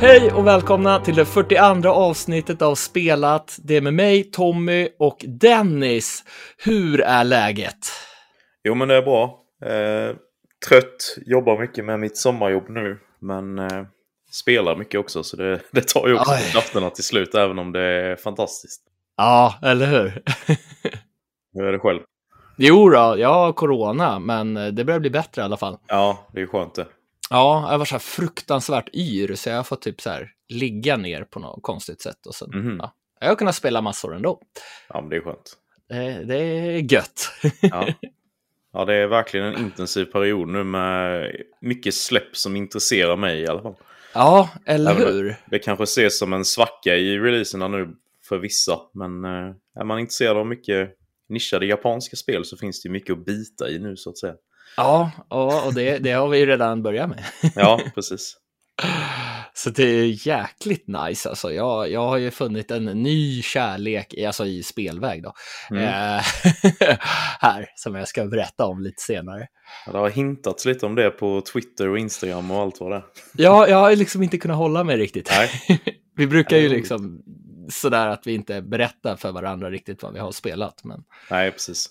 Hej och välkomna till det 42 avsnittet av Spelat. Det är med mig, Tommy och Dennis. Hur är läget? Jo men det är bra. Eh, trött, jobbar mycket med mitt sommarjobb nu. Men eh, spelar mycket också så det, det tar ju också krafterna till slut även om det är fantastiskt. Ja, eller hur? Hur är det själv? jo då, jag har corona, men det börjar bli bättre i alla fall. Ja, det är skönt det. Ja, jag var så här fruktansvärt yr, så jag har fått typ så här ligga ner på något konstigt sätt. Och sen, Mhm. ja, jag har kunnat spela massor ändå. Ja men det är skönt. Det, det är gött. Ja. ja det är verkligen en intensiv period nu med mycket släpp som intresserar mig i alla fall. ja, eller Även hur? Det kanske ses som en svacka i releaserna nu för vissa. Men eh, är man intresserad av mycket nischade japanska spel så finns det mycket att bita i nu så att säga. Ja, ja och det, det har vi ju redan börjat med. Ja, precis. Så det är jäkligt nice alltså. Jag, jag har ju funnit en ny kärlek, i- alltså i spelväg då. Mm. Eh, här, som jag ska berätta om lite senare. Ja, det har hintats lite om det på Twitter och Instagram och allt vad det är. Ja, jag har liksom inte kunnat hålla mig riktigt. Nej. vi brukar ju liksom sådär att vi inte berättar för varandra riktigt vad vi har spelat. Men Nej, precis.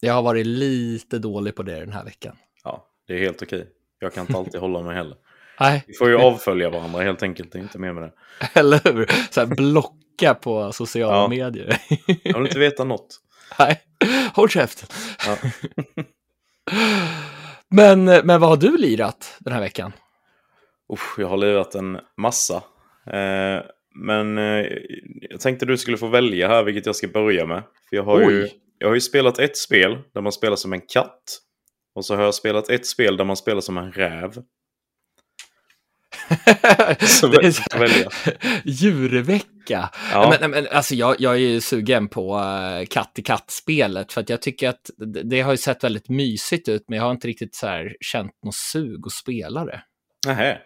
Jag har varit lite dålig på det den här veckan. Ja, det är helt okej. Jag kan inte alltid hålla mig heller. Nej, Vi får ju avfölja varandra helt enkelt. Det är inte mer med det. eller hur? Så här blocka på sociala Ja. medier. Jag vill inte veta något. Nej, håll käften. Ja. Men, men vad har du lirat den här veckan? Usch, jag har lirat en massa. Eh, men eh, jag tänkte du skulle få välja här vilket jag ska börja med. För jag har, ju, Oj. Jag har ju spelat ett spel där man spelar som en katt. Och så har jag spelat ett spel där man spelar som en räv. Så det är djurvecka. Ja. Men, men, alltså jag, jag är ju sugen på uh, katt i katt-spelet för att jag tycker att det, det har ju sett väldigt mysigt ut men jag har inte riktigt så här känt något sug att spela det. Nähä.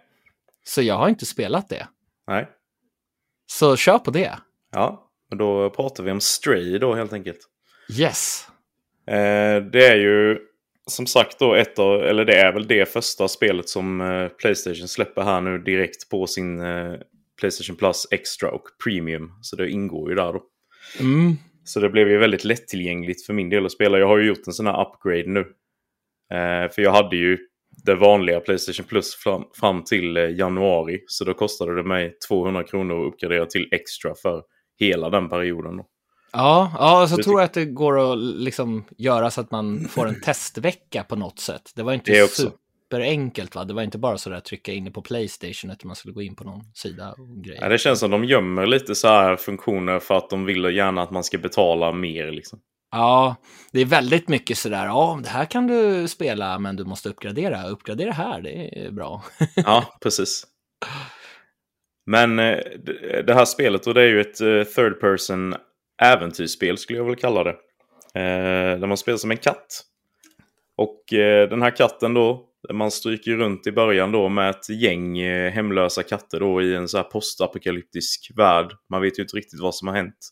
Så jag har inte spelat det. Nej. Så kör på det. Ja, och då pratar vi om Stray då helt enkelt. Yes. Eh, det är ju som sagt då ett av, eller det är väl det första spelet som eh, Playstation släpper här nu direkt på sin eh, Playstation Plus Extra och Premium. Så det ingår ju där då. Mm. Så det blev ju väldigt lättillgängligt för min del att spela. Jag har ju gjort en sån här upgrade nu. För jag hade ju det vanliga Playstation Plus fram, fram till januari. Så då kostade det mig 200 kronor att uppgradera till Extra för hela den perioden. Då. Ja, ja så Det tror jag att det går att liksom göra så att man får en testvecka på något sätt. Det var inte Det superenkelt va? Det var inte bara så där att trycka in det på Playstation utan man skulle gå in på någon sida och grejer. Ja, det känns som de gömmer lite så här funktioner för att de vill gärna att man ska betala mer. Liksom. Ja, det är väldigt mycket sådär, ja, det här kan du spela, men du måste uppgradera. Uppgradera här, det är bra. Ja, precis. Men eh, det- det här spelet, och det är ju ett eh, third person äventyrsspel skulle jag väl kalla det. Eh, där man spelar som en katt. Och eh, den här katten då, man stryker runt i början då med ett gäng eh, hemlösa katter då i en så här postapokalyptisk värld. Man vet ju inte riktigt vad som har hänt.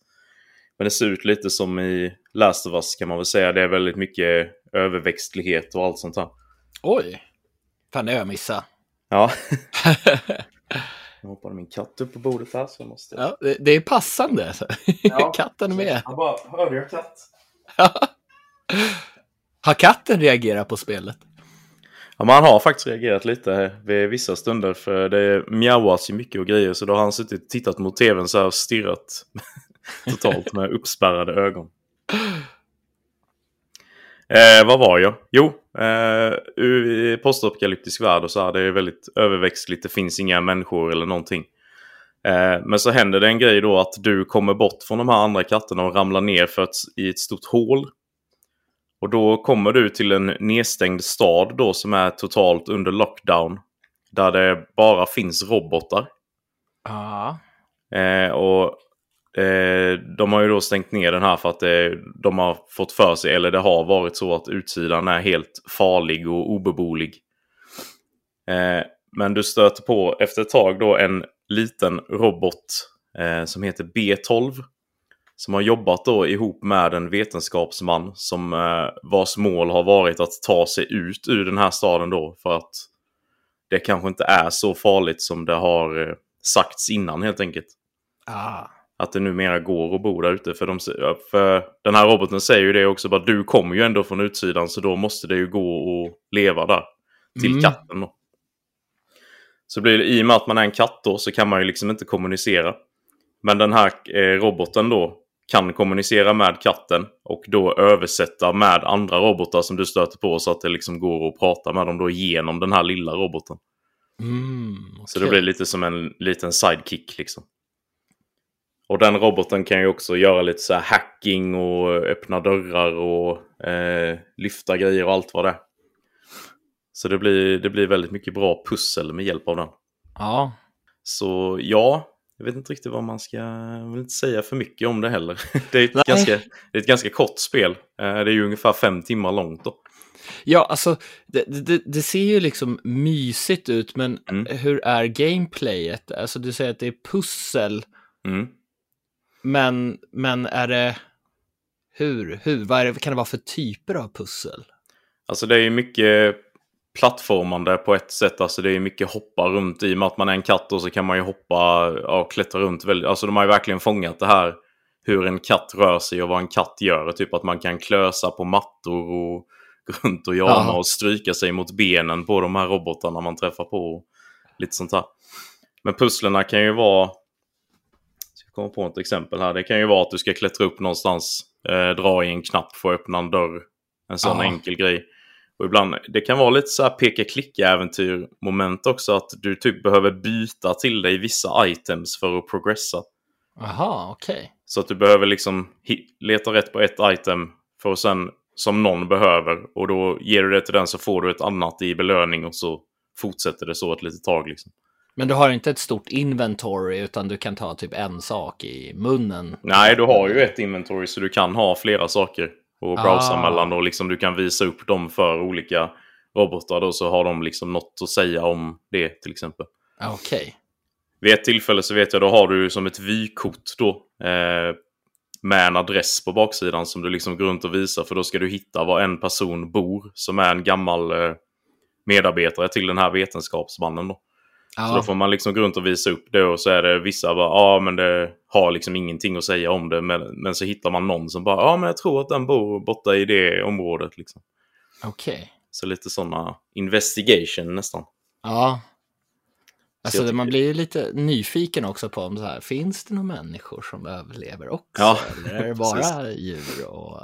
Men det ser ut lite som i Last of Us kan man väl säga. Det är väldigt mycket överväxtlighet och allt sånt här. Oj, fan det har jag missat. Ja. Nu hoppade min katt upp på bordet här så jag måste... Ja, det, det är passande. Ja. Katten är med. Jag bara, hörde jag katt? Har katten reagerat på spelet? Ja, men han har faktiskt reagerat lite vid vissa stunder för det mjauas ju mycket och grejer så då har han suttit och tittat mot tvn så här och stirrat totalt med uppspärrade ögon. Eh, vad var jag? Jo, eh, i postapokalyptisk värld och så här, det är väldigt överväxtligt, det finns inga människor eller någonting. Eh, men så händer det en grej då att du kommer bort från de här andra katterna och ramlar ner för ett, i ett stort hål. Och då kommer du till en nedstängd stad då som är totalt under lockdown. Där det bara finns robotar. Ja. Eh, och Eh, de har ju då stängt ner den här för att eh, de har fått för sig, eller det har varit så att utsidan är helt farlig och obeboelig. Eh, men du stöter på efter ett tag då en liten robot som heter B12. Som har jobbat då ihop med en vetenskapsman som eh, vars mål har varit att ta sig ut ur den här staden då för att det kanske inte är så farligt som det har sagts innan helt enkelt. Ah. Att det numera går att bo där ute. För, de, för den här roboten säger ju det också, bara du kommer ju ändå från utsidan så då måste det ju gå att leva där. Till Mm. katten då. Så blir det, i och med att man är en katt då så kan man ju liksom inte kommunicera. Men den här eh, roboten då kan kommunicera med katten och då översätta med andra robotar som du stöter på så att det liksom går att prata med dem då genom den här lilla roboten. Mm, Så det blir lite som en liten sidekick liksom. Och den roboten kan ju också göra lite så här hacking och öppna dörrar och eh, lyfta grejer och allt vad det är. Så det blir, det blir väldigt mycket bra pussel med hjälp av den. Ja, Så ja, jag vet inte riktigt vad man ska... Jag vill inte säga för mycket om det heller. Det är ett, Nej. ganska, det är ett ganska kort spel. Eh, Det är ju ungefär fem timmar långt då. ja alltså det, det, det ser ju liksom mysigt ut, men Mm. hur är gameplayet? Alltså du säger att det är pussel, Mm. Men, men är det... Hur? hur? Vad det, kan det vara för typer av pussel? Alltså det är ju mycket plattformande på ett sätt. Alltså det är mycket hoppa runt i och med att man är en katt och så kan man ju hoppa och klättra runt. Väldigt, alltså de har ju verkligen fångat det här hur en katt rör sig och vad en katt gör. Typ att man kan klösa på mattor och gå runt och jama Jaha. och stryka sig mot benen på de här robotarna man träffar på. Lite sånt här. Men pusslerna kan ju vara... Komma på ett exempel här. Det kan ju vara att du ska klättra upp någonstans, eh, dra i en knapp för att öppna en dörr. En sån Ja. enkel grej. Och ibland, det kan vara lite så här peka-klicka-äventyr moment också. Att du typ behöver byta till dig vissa items för att progressa. Jaha, okej. Så att du behöver liksom leta rätt på ett item för att sen, som någon behöver. Och då ger du det till den så får du ett annat i belöning och så fortsätter det så ett litet tag. Liksom. Men du har inte ett stort inventory, utan du kan ta typ en sak i munnen. Nej, du har ju ett inventory så du kan ha flera saker och browsa Ah. mellan. Och liksom du kan visa upp dem för olika robotar då så har de liksom något att säga om det till exempel. Okej. Vid ett tillfälle så vet jag, då har du som ett vykort då. Eh, med en adress på baksidan som du liksom går runt och visar. För då ska du hitta var en person bor som är en gammal eh, medarbetare till den här vetenskapsmannen då. Så då Ja, får man liksom gå runt och visa upp det och så är det vissa bara, ja men det har liksom ingenting att säga om det. Men, men så hittar man någon som bara, ja men jag tror att den bor borta i det området liksom. okej. Så lite sådana investigation nästan. Ja. Alltså jag man tycker- blir ju lite nyfiken också på om så här, finns det några människor som överlever också? Ja, eller är det bara djur och,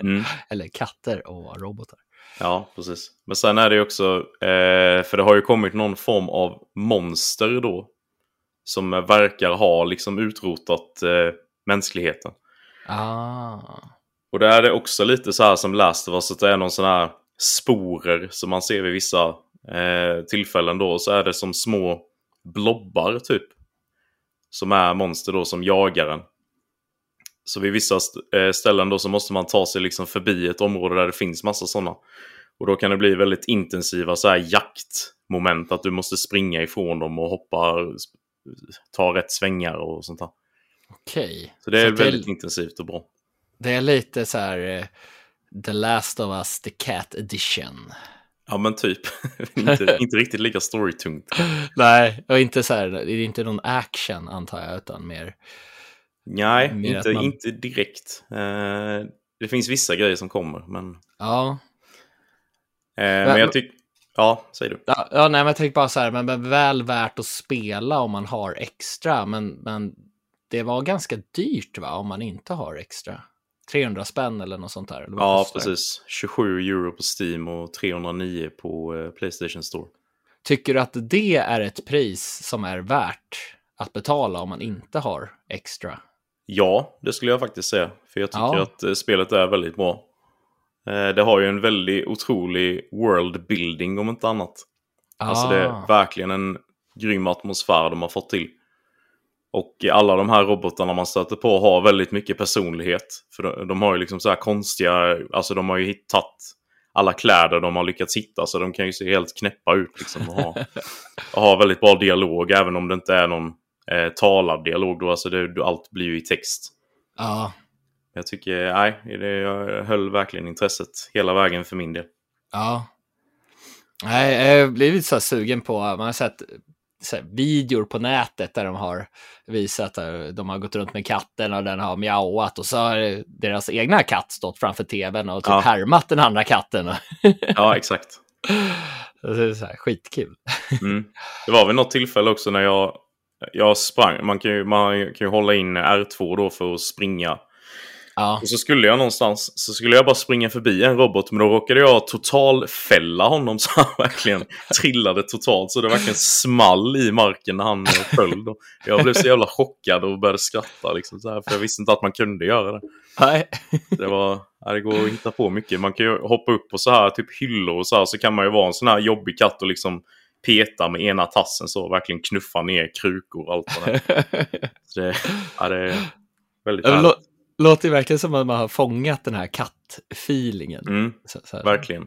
Mm. eller katter och robotar? Ja, precis. Men sen är det ju också, eh, för det har ju kommit någon form av monster då. Som verkar ha liksom utrotat eh, mänskligheten. Ah, Och där är det också lite så här som Last of Us, att det är någon sån här sporer som man ser vid vissa eh, tillfällen då. Så är det som små blobbar typ. Som är monster då som jagar en. Så vid vissa eh, ställen då så måste man ta sig liksom förbi ett område där det finns massa sådana. Och då kan det bli väldigt intensiva så här jaktmoment. Att du måste springa ifrån dem och hoppa, ta rätt svängar och sånt där. okej. Så det är att väldigt intensivt och bra. det är lite så här eh, The Last of Us, The Cat Edition. Ja men typ. inte, inte riktigt lika storytungt. Nej, och inte så här, det är inte någon action antar jag, utan mer... Nej, Mer inte, man- inte direkt. Eh, det finns vissa grejer som kommer. Men, Ja, eh, men jag tycker... Ja, säger du. Ja, ja nej, men jag tänkte bara så här, men, men väl värt att spela om man har extra, men, men det var ganska dyrt va, om man inte har extra. 300 spänn eller något sånt där. Ja, precis. 27 euro på Steam och 309 på eh, Playstation Store. Tycker du att det är ett pris som är värt att betala om man inte har extra? Ja, det skulle jag faktiskt säga. För jag tycker Ja. att eh, spelet är väldigt bra. Eh, det har ju en väldigt otrolig world building om inte annat. Alltså det Ah. är verkligen en grym atmosfär de har fått till. Och alla de här robotarna man stöter på har väldigt mycket personlighet. För de, de har ju liksom så här konstiga, alltså de har ju hittat alla kläder de har lyckats hitta så de kan ju se helt knäppa ut liksom. Och ha, och ha väldigt bra dialog även om det inte är någon eh, talad dialog då. Alltså det, allt blir ju i text. Ja, Jag tycker, nej, det, jag höll verkligen intresset hela vägen för min del. ja. Nej, jag har blivit så sugen på, man har sett här, videor på nätet där de har visat att de har gått runt med katten och den har mjauat och så har deras egna katt stått framför tvn och typ Ja. härmat den andra katten. Ja, exakt. det är så här, skitkul. Mm. Det var vid något tillfälle också när jag, jag sprang. Man kan, ju, man kan ju hålla in R2 då för att springa. Ja, Och så skulle jag någonstans, så skulle jag bara springa förbi en robot, men då råkade jag totalfälla honom så han verkligen trillade totalt. Så det verkligen small i marken när han föll. Då. Jag blev så jävla chockad och började skratta liksom, så här, för jag visste inte att man kunde göra det. nej. Det, var, det går att hitta på mycket. Man kan ju hoppa upp på så här typ hyllor och så här, så kan man ju vara en sån här jobbig katt och liksom peta med ena tassen så, verkligen knuffa ner krukor och allt vad det är. Ja, det är väldigt härligt. lå- låter ju verkligen som att man har fångat den här kattfeelingen. Mm, Så, så här, verkligen.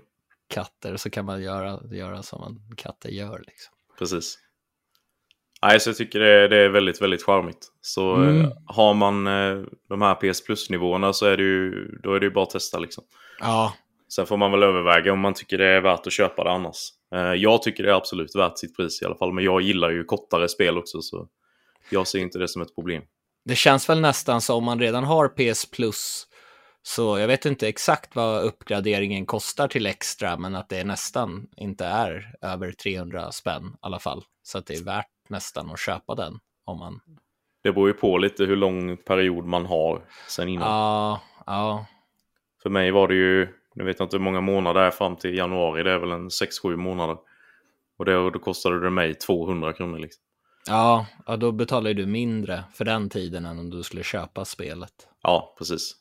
Katter, så kan man göra, göra som man katter gör. Liksom. Precis. Nej, så jag tycker det är, det är väldigt, väldigt charmigt. Så Mm. eh, har man eh, de här PS Plus-nivåerna så är det ju, då är det ju bara att testa liksom. Ja, Sen får man väl överväga om man tycker det är värt att köpa det annars. Eh, jag tycker det är absolut värt sitt pris i alla fall, men jag gillar ju kortare spel också så jag ser inte det som ett problem. det känns väl nästan som om man redan har PS Plus, så jag vet inte exakt vad uppgraderingen kostar till extra, men att det nästan inte är över 300 spänn i alla fall. Så att det är värt nästan att köpa den om man... Det beror ju på lite hur lång period man har sen innan. Ja, ja, För mig var det ju, nu vet jag inte hur många månader det är fram till januari, det är väl en 6-7 månader. Och det, då kostade det mig 200 kronor liksom. ja, ja, då betalar ju du mindre för den tiden än om du skulle köpa spelet. Ja, precis.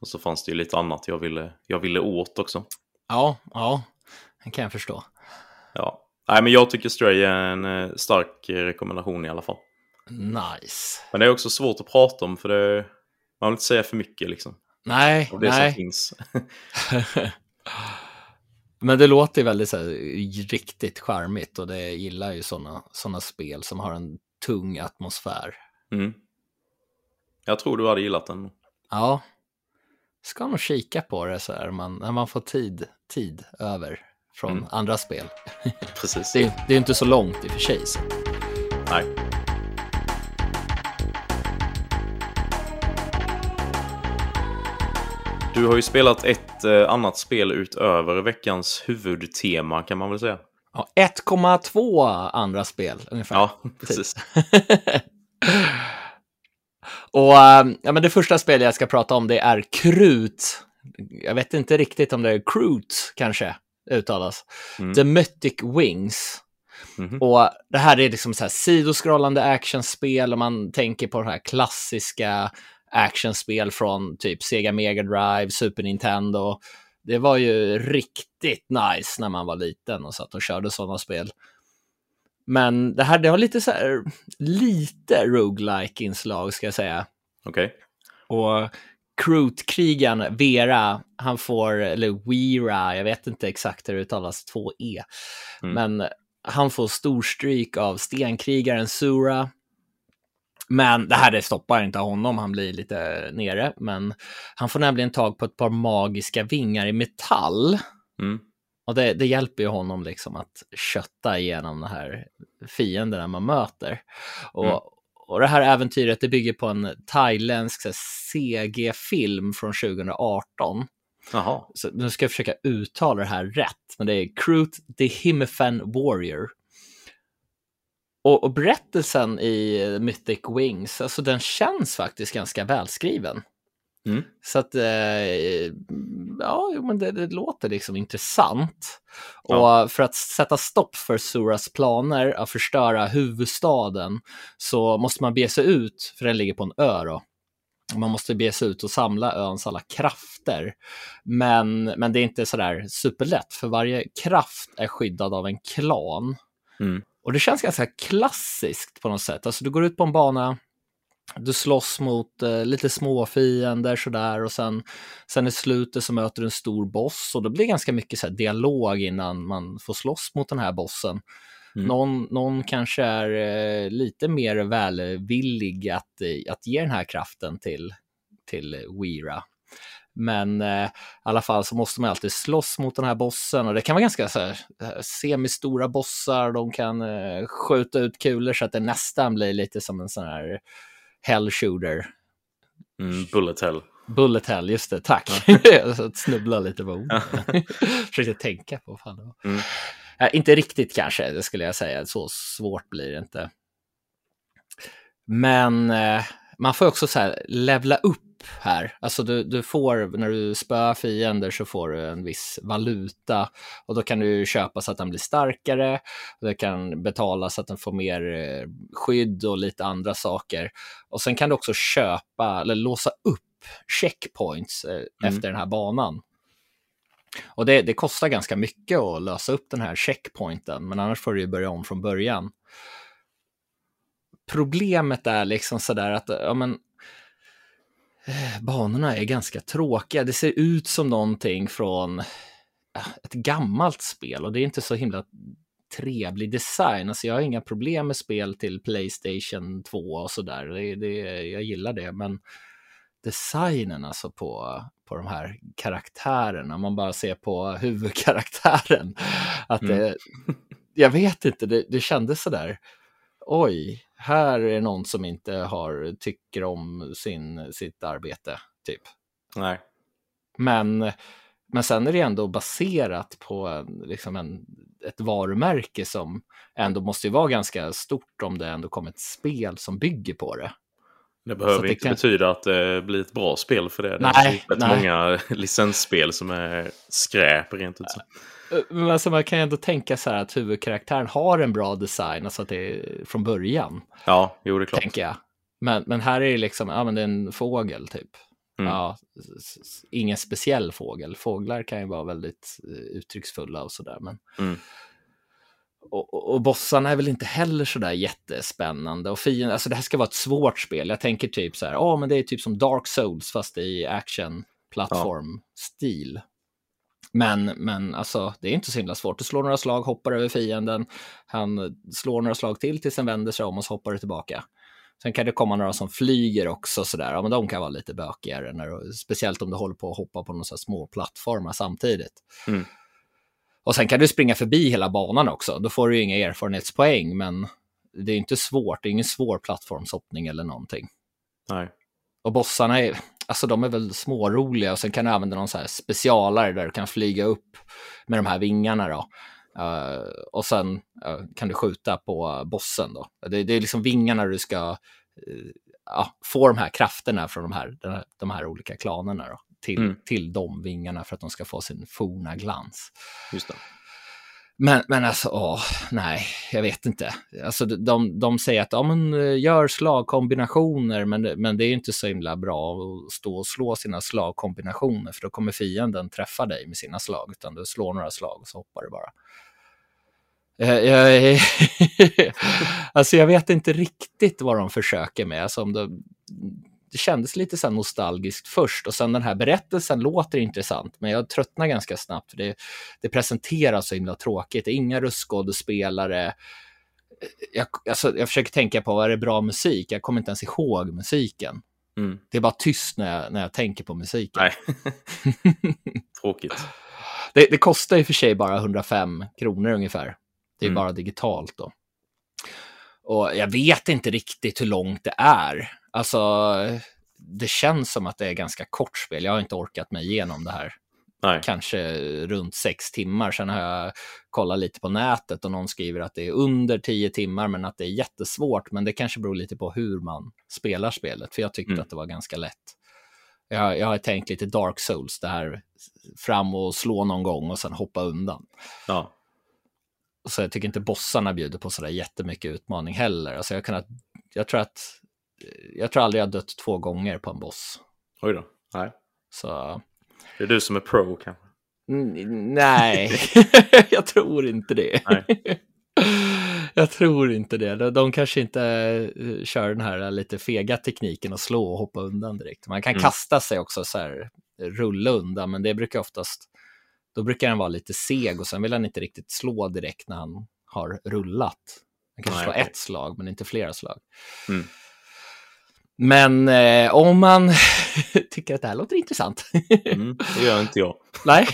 Och så fanns det ju lite annat jag ville, jag ville åt också. Ja, ja, det kan jag förstå. Ja. Nej, men jag tycker Stray är en eh, stark rekommendation i alla fall. Nice. Men det är också svårt att prata om för det, man vill inte säga för mycket liksom. Nej, Av det som nej. finns. Men det låter ju väldigt så här, riktigt charmigt och det gillar ju sådana såna spel som har en tung atmosfär. Mm. Jag tror du hade gillat den. Ja, ska nog kika på det så här man, när man får tid, tid över från Mm. andra spel. Precis. Det är, det är inte så långt i och för sig. Så. Nej. Du har ju spelat ett eh, annat spel utöver veckans huvudtema kan man väl säga. Ja, 1,2 andra spel ungefär. Ja, precis. Och ähm, ja, men det första spelet jag ska prata om det är Krut. Jag vet inte riktigt om det är Krut kanske uttalas. Mm. The Mythic Wings. Mhm. Och det här är liksom så här sidoskrollande actionspel och man tänker på de här klassiska actionspel från typ Sega Mega Drive, Super Nintendo. Det var ju riktigt nice när man var liten och satt och körde sådana spel. Men det här, det har lite så här, lite roguelike inslag ska jag säga. Okej. Och Kroot-krigaren Vera, han får, eller Weera, jag vet inte exakt hur det uttalas, två E. Mm. Men han får storstryk av stenkrigaren Sura. Men det här det stoppar inte honom, han blir lite nere. Men han får nämligen tag på ett par magiska vingar i metall. Mm. Och det, det hjälper ju honom liksom att kötta igenom de här fienderna man möter. Och, Mm. och det här äventyret det bygger på en thailändsk CG-film från 2018. Jaha. Så nu ska jag försöka uttala det här rätt, men det är Kroot the Himothan Warrior. Och, och berättelsen i Mythic Wings, alltså den känns faktiskt ganska välskriven. Mm. Så att, eh, ja, men det, det låter liksom intressant. Ja. Och för att sätta stopp för Suras planer att förstöra huvudstaden så måste man bege sig ut, för den ligger på en ö då. Man måste bege sig ut och samla öns alla krafter. Men, men det är inte sådär superlätt, för varje kraft är skyddad av en klan. Mm. Och det känns ganska klassiskt på något sätt. Alltså du går ut på en bana, du slåss mot eh, lite små fiender sådär och sen, sen i slutet så möter du en stor boss och det blir ganska mycket så dialog innan man får slåss mot den här bossen. Mm. Någon, någon kanske är eh, lite mer välvillig att, att ge den här kraften till, till Weera. Men eh, i alla fall så måste man alltid slåss mot den här bossen och det kan vara ganska så här, semistora bossar. De kan eh, skjuta ut kulor så att det nästan blir lite som en sån här hell shooter. Mm, bullet hell. Bullet hell, just det, tack. Mm. snubbla lite på ord. Försökte tänka på vad fan det var. Mm. Äh, inte riktigt kanske, det skulle jag säga. Så svårt blir det inte. Men eh, man får också så här levla upp här. Alltså du, du får, när du spöar fiender så får du en viss valuta och då kan du köpa så att den blir starkare. Du kan betala så att den får mer eh, skydd och lite andra saker. Och sen kan du också köpa eller låsa upp checkpoints eh, mm. efter den här banan. Och det, det, kostar ganska mycket att lösa upp den här checkpointen, men annars får du börja om från början. Problemet är liksom sådär att, ja men, banorna är ganska tråkiga. Det ser ut som någonting från ett gammalt spel och det är inte så himla trevlig design. Alltså jag har inga problem med spel till Playstation 2 och sådär. Det, det, jag gillar det, men designen alltså på, på de här karaktärerna. Man bara ser på huvudkaraktären. Att det, mm. jag vet inte, det, det kändes sådär. Oj, här är någon som inte har, tycker om sin, sitt arbete, typ. Nej. Men, men sen är det ändå baserat på en, liksom en, ett varumärke som ändå måste ju vara ganska stort om det ändå kommer ett spel som bygger på det. Det behöver det inte kan... betyda att det blir ett bra spel för det. Det nej, är rätt många licensspel som är skräp rent ut. Men alltså man kan ju ändå tänka så här att huvudkaraktären har en bra design, alltså att det är från början. Ja, jo det är klart. Tänker jag. Men, men här är det liksom, ja men det är en fågel typ. Mm. Ja, ingen speciell fågel. Fåglar kan ju vara väldigt eh, uttrycksfulla och sådär. Men... Mm och, och, bossarna är väl inte heller sådär jättespännande. Och fienden, alltså det här ska vara ett svårt spel. Jag tänker typ så här, ja oh, men det är typ som Dark Souls fast i action plattform-stil. Ja. Men, men alltså, det är inte så himla svårt. Du slår några slag, hoppar över fienden, han slår några slag till tills den vänder sig om och så hoppar du tillbaka. Sen kan det komma några som flyger också, sådär. Ja, men de kan vara lite bökigare, när, speciellt om du håller på att hoppa på några små plattformar samtidigt. Mm. Och sen kan du springa förbi hela banan också. Då får du inga erfarenhetspoäng, men det är inte svårt. Det är ingen svår plattformshoppning eller någonting. Nej. Och bossarna är, alltså de är väl småroliga och sen kan du använda någon så här specialare där du kan flyga upp med de här vingarna då. Uh, och sen uh, kan du skjuta på bossen då. Det, det är liksom vingarna du ska uh, ja, få de här krafterna från de här, här, de här olika klanerna då till, mm. till de vingarna för att de ska få sin forna glans. Just det. Men, men alltså, åh, nej, jag vet inte. Alltså, de, de säger att ja, men, eh, gör slagkombinationer, men, men det är inte så himla bra att stå och slå sina slagkombinationer, för då kommer fienden träffa dig med sina slag, utan du slår några slag och så hoppar du bara. Eh, jag, jag, alltså jag vet inte riktigt vad de försöker med. Alltså om de, det kändes lite så nostalgiskt först och sen den här berättelsen låter intressant, men jag tröttnar ganska snabbt för det, det presenteras så himla tråkigt. Det är inga röstskådespelare. Jag, alltså, jag försöker tänka på vad är det bra musik? Jag kommer inte ens ihåg musiken. Mm. Det är bara tyst när jag, när jag tänker på musiken. Tråkigt. Det, det, kostar i och för sig bara 105 kronor ungefär. Det är mm. bara digitalt då. Och jag vet inte riktigt hur långt det är. Alltså, det känns som att det är ganska kort spel. Jag har inte orkat mig igenom det här. Nej. Kanske runt sex timmar. Sen har jag kollat lite på nätet och någon skriver att det är under tio timmar, men att det är jättesvårt. Men det kanske beror lite på hur man spelar spelet, för jag tyckte mm. att det var ganska lätt. Jag, jag har tänkt lite Dark Souls, det här fram och slå någon gång och sen hoppa undan. Ja. Så jag tycker inte bossarna bjuder på sådär jättemycket utmaning heller. Alltså jag, kan, jag tror att jag tror aldrig jag dött två gånger på en boss. Oj då, nej. Så... Det är du som är pro kanske? nej, jag tror inte det. Jag tror inte det. De kanske inte uh, kör den här lite fega tekniken och slå och hoppa undan direkt. Man kan mm. kasta sig också så här, rulla undan, men det brukar oftast, då brukar den vara lite seg och sen vill han inte riktigt slå direkt när han har rullat. Han kanske slår ett slag, men inte flera slag. Mm. Men eh, om man tycker att det här låter intressant. Mm, det gör inte jag. Nej.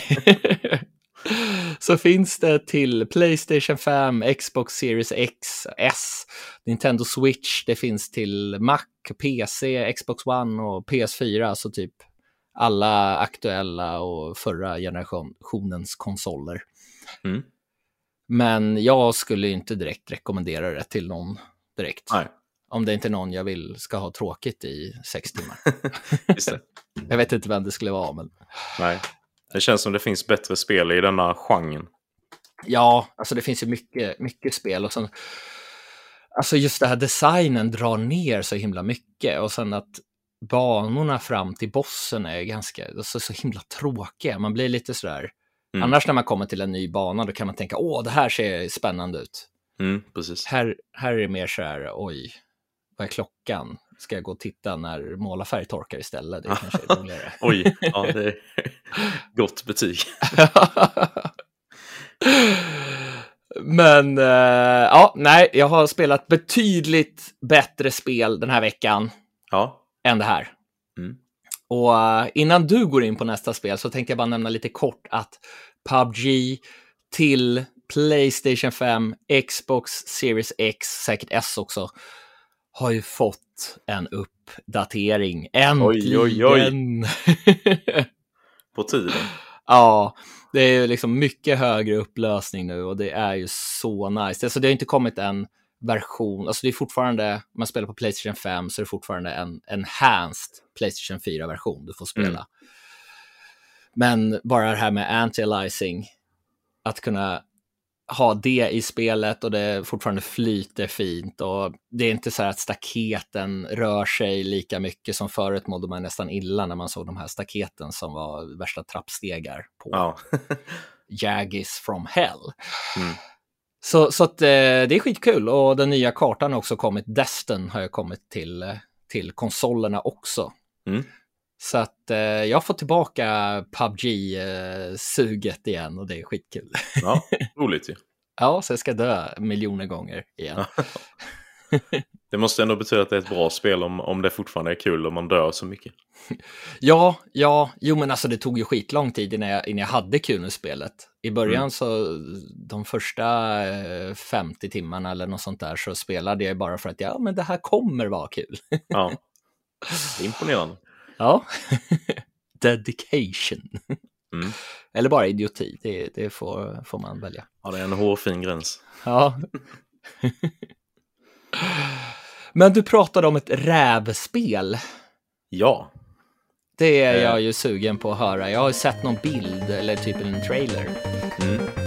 så finns det till Playstation 5, Xbox Series X, S, Nintendo Switch, det finns till Mac, PC, Xbox One och PS4, alltså typ alla aktuella och förra generationens konsoler. Mm. Men jag skulle inte direkt rekommendera det till någon direkt. Nej. Om det inte är någon jag vill ska ha tråkigt i sex timmar. Jag vet inte vem det skulle vara, men Nej. Det känns som det finns bättre spel i denna genren. ja, alltså det finns ju mycket, mycket spel och sen Alltså just det här designen drar ner så himla mycket och sen att banorna fram till bossen är ganska, alltså så himla tråkiga. Man blir lite sådär, Mm. annars när man kommer till en ny bana då kan man tänka, åh, det här ser spännande ut. Mm. Här, här är det mer så här, oj, vad är klockan? Ska jag gå och titta när målarfärg torkar istället? Det kanske är roligare. Oj, ja, det är gott betyg. Men eh, ja, nej, jag har spelat betydligt bättre spel den här veckan Ja, än det här. Mm. Och eh, innan du går in på nästa spel så tänkte jag bara nämna lite kort att PubG till Playstation 5, Xbox Series X, säkert S också, har ju fått en uppdatering. Äntligen! Oj, oj, oj. på tiden. Ja, det är ju liksom mycket högre upplösning nu och det är ju så nice. Alltså det har inte kommit en version, alltså det är fortfarande, om man spelar på Playstation 5 så är det fortfarande en enhanced Playstation 4-version du får spela. Mm. Men bara det här med anti-aliasing, att kunna ha det i spelet och det fortfarande flyter fint och det är inte så här att staketen rör sig lika mycket som förut mådde man nästan illa när man såg de här staketen som var värsta trappstegar på Ja. Jaggis from Hell. Mm. Så, så att, eh, det är skitkul och den nya kartan har också kommit, Destin har kommit till, eh, till konsolerna också. Mm. Så att eh, jag fått tillbaka PubG-suget igen och det är skitkul. ja, roligt ju. Ja, så jag ska dö miljoner gånger igen. Det måste ändå betyda att det är ett bra spel om, om det fortfarande är kul och man dör så mycket. Ja, ja, jo men alltså det tog ju skitlång tid innan jag, innan jag hade kul med spelet. I början Mm. så, de första eh, 50 timmarna eller något sånt där så spelade jag bara för att ja, men det här kommer vara kul. Ja. Det är imponerande. Ja, dedication. Mm. Eller bara idioti, det, det får, får man välja. Ja, det är en hårfin gräns. Ja. men du pratade om ett rävspel. Ja. Det är Eh. jag ju sugen på att höra. Jag har sett någon bild eller typ en trailer. Mm.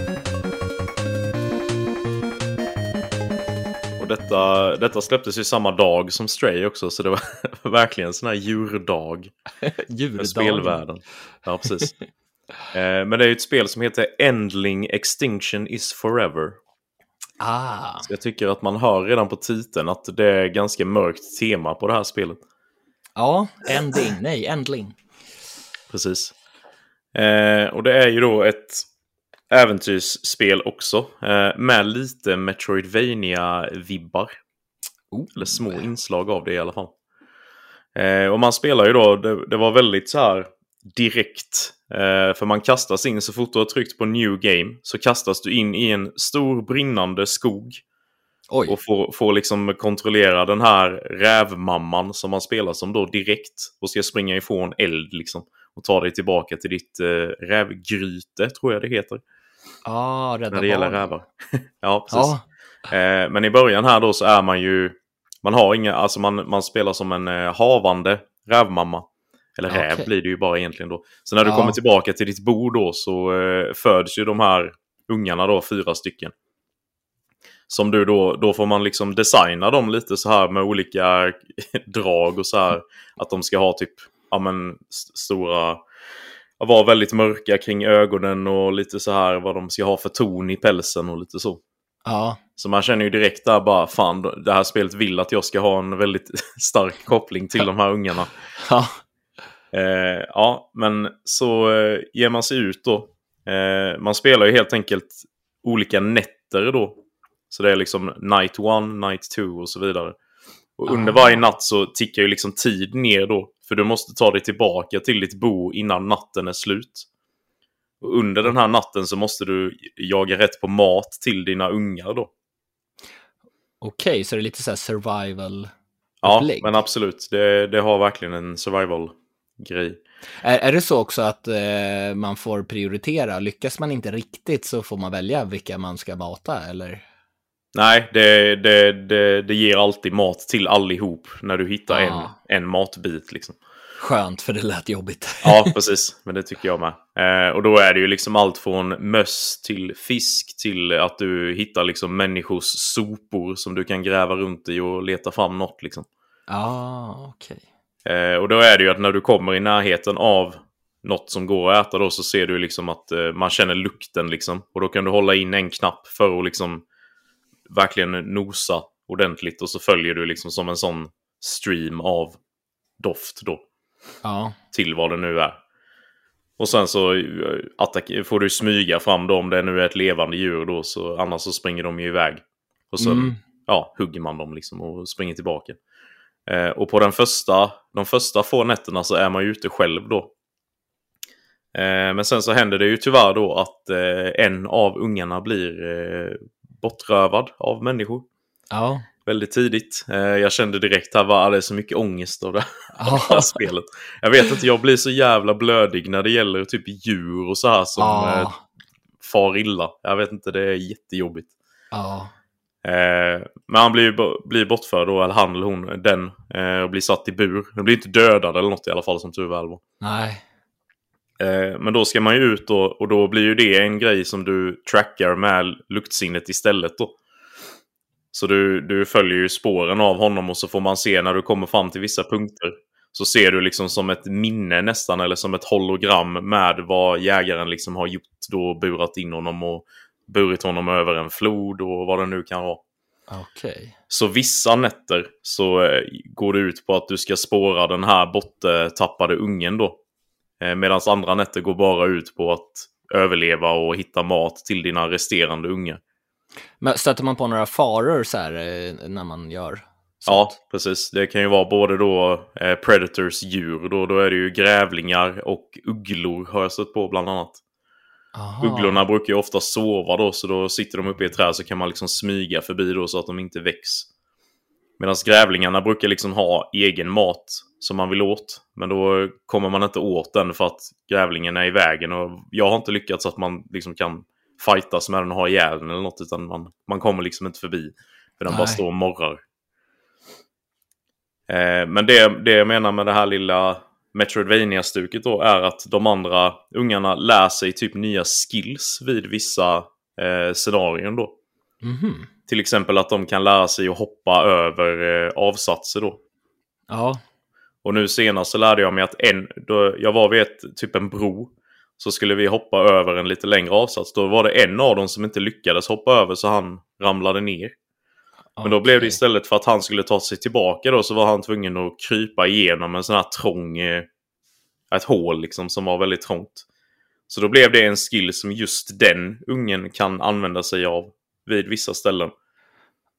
Och detta, detta släpptes ju samma dag som Stray också, så det var verkligen en sån här djurdag för Djurdagen. spelvärlden. Ja, precis. Eh, Men det är ju ett spel som heter Endling Extinction is Forever. Ah, Så jag tycker att man hör redan på titeln att det är ganska mörkt tema på det här spelet. ja, ending, nej, ändling. Precis. Eh, och det är ju då ett äventyrsspel också. Eh, med lite Metroidvania-vibbar. Oh. Eller små inslag av det i alla fall. Eh, och man spelar ju då, det, det var väldigt så här direkt. Eh, för man kastas in så fort du har tryckt på new game så kastas du in i en stor brinnande skog. Oj, Och får, får liksom kontrollera den här rävmamman som man spelar som då direkt. Och ska springa ifrån eld liksom. Och ta dig tillbaka till ditt eh, rävgryte, tror jag det heter. Ah, rädda När det gäller barnen. rävar. ja, precis. Ja, Eh, men i början här då så är man ju... Man har inga, alltså man, man spelar som en eh, havande rävmamma. Eller räv blir det ju bara egentligen då. Så när du Ja. kommer tillbaka till ditt bo då så eh, föds ju de här ungarna då, fyra stycken. Som du då, då får man liksom designa dem lite så här med olika drag och så här. Att de ska ha typ, ja men st- stora, vara väldigt mörka kring ögonen och lite så här vad de ska ha för ton i pälsen och lite så. ja, Så man känner ju direkt där bara, fan det här spelet vill att jag ska ha en väldigt stark koppling till de här ungarna. ja, Eh, ja, men så eh, ger man sig ut då. Eh, man spelar ju helt enkelt olika nätter då. Så det är liksom night one, night two och så vidare. Och under varje natt så tickar ju liksom tid ner då. För du måste ta dig tillbaka till ditt bo innan natten är slut. Och under den här natten så måste du jaga rätt på mat till dina ungar då. Okej, så det är lite så här survival. Ja, Upplägg. men absolut. Det, det har verkligen en survival-grej. Är, är det så också att eh, man får prioritera? Lyckas man inte riktigt så får man välja vilka man ska mata, eller? Nej, det, det, det, det ger alltid mat till allihop när du hittar en, Ah. en matbit. Liksom. Skönt, för det lät jobbigt. Ja, precis. Men det tycker jag med. Eh, och då är det ju liksom allt från möss till fisk till att du hittar liksom människors sopor som du kan gräva runt i och leta fram något. Liksom. Ja, okej. Eh, och då är det ju att när du kommer i närheten av något som går att äta då så ser du liksom att eh, man känner lukten liksom. Och då kan du hålla in en knapp för att liksom verkligen nosa ordentligt och så följer du liksom som en sån stream av doft då Ja, till vad det nu är. Och sen så eh, får du smyga fram då om det nu är ett levande djur då, så annars så springer de ju iväg. Och sen Mm. ja, hugger man dem liksom och springer tillbaka. Eh, och på den första, de första få nätterna så är man ju ute själv då. Eh, men sen så händer det ju tyvärr då att eh, en av ungarna blir eh, bortrövad av människor. ja. Väldigt tidigt. Eh, jag kände direkt vad det är så mycket ångest av det det här ja. spelet. Jag vet inte, jag blir så jävla blödig när det gäller typ djur och så här som eh, Ja, far illa. Jag vet inte, det är jättejobbigt. ja. Eh, men han blir, blir bortförd då, eller han eller hon, den, eh, och blir satt i bur. Den blir inte dödad eller något i alla fall som tur väl var. Nej. Eh, men då ska man ju ut då, och då blir ju det en grej som du trackar med luktsinnet istället då. Så du, du följer ju spåren av honom och så får man se när du kommer fram till vissa punkter. Så ser du liksom som ett minne nästan, eller som ett hologram med vad jägaren liksom har gjort då, burat in honom och burit honom över en flod och vad det nu kan vara. Okej. Så vissa nätter så eh, går det ut på att du ska spåra den här borttappade ungen då. Eh, Medan andra nätter går bara ut på att överleva och hitta mat till dina resterande ungar. Men stöter man på några faror så här eh, när man gör Ja, sånt? precis. Det kan ju vara både då eh, Predators djur, då, då är det ju grävlingar och ugglor har jag stött på bland annat. Aha. Ugglorna brukar ju ofta sova då, så då sitter de uppe i ett träd så kan man liksom smyga förbi då så att de inte väcks. Medan grävlingarna brukar liksom ha egen mat som man vill åt. Men då kommer man inte åt den för att grävlingen är i vägen. Och jag har inte lyckats att man liksom kan fightas med den och ha ihjäl den eller något. Utan man, man kommer liksom inte förbi. För den bara Nej. står och morrar. Eh, men det, det jag menar med det här lilla Metroidvania-stuket då är att de andra ungarna lär sig typ nya skills vid vissa eh, scenarion då. Mhm. Till exempel att de kan lära sig att hoppa över eh, avsatser då. Ja. Och nu senast så lärde jag mig att en, då jag var vid ett, typ en bro. Så skulle vi hoppa över en lite längre avsats. Då var det en av dem som inte lyckades hoppa över så han ramlade ner. Men då blev det istället för att han skulle ta sig tillbaka då så var han tvungen att krypa igenom en sån här trång... Eh, ett hål liksom som var väldigt trångt. Så då blev det en skill som just den ungen kan använda sig av vid vissa ställen.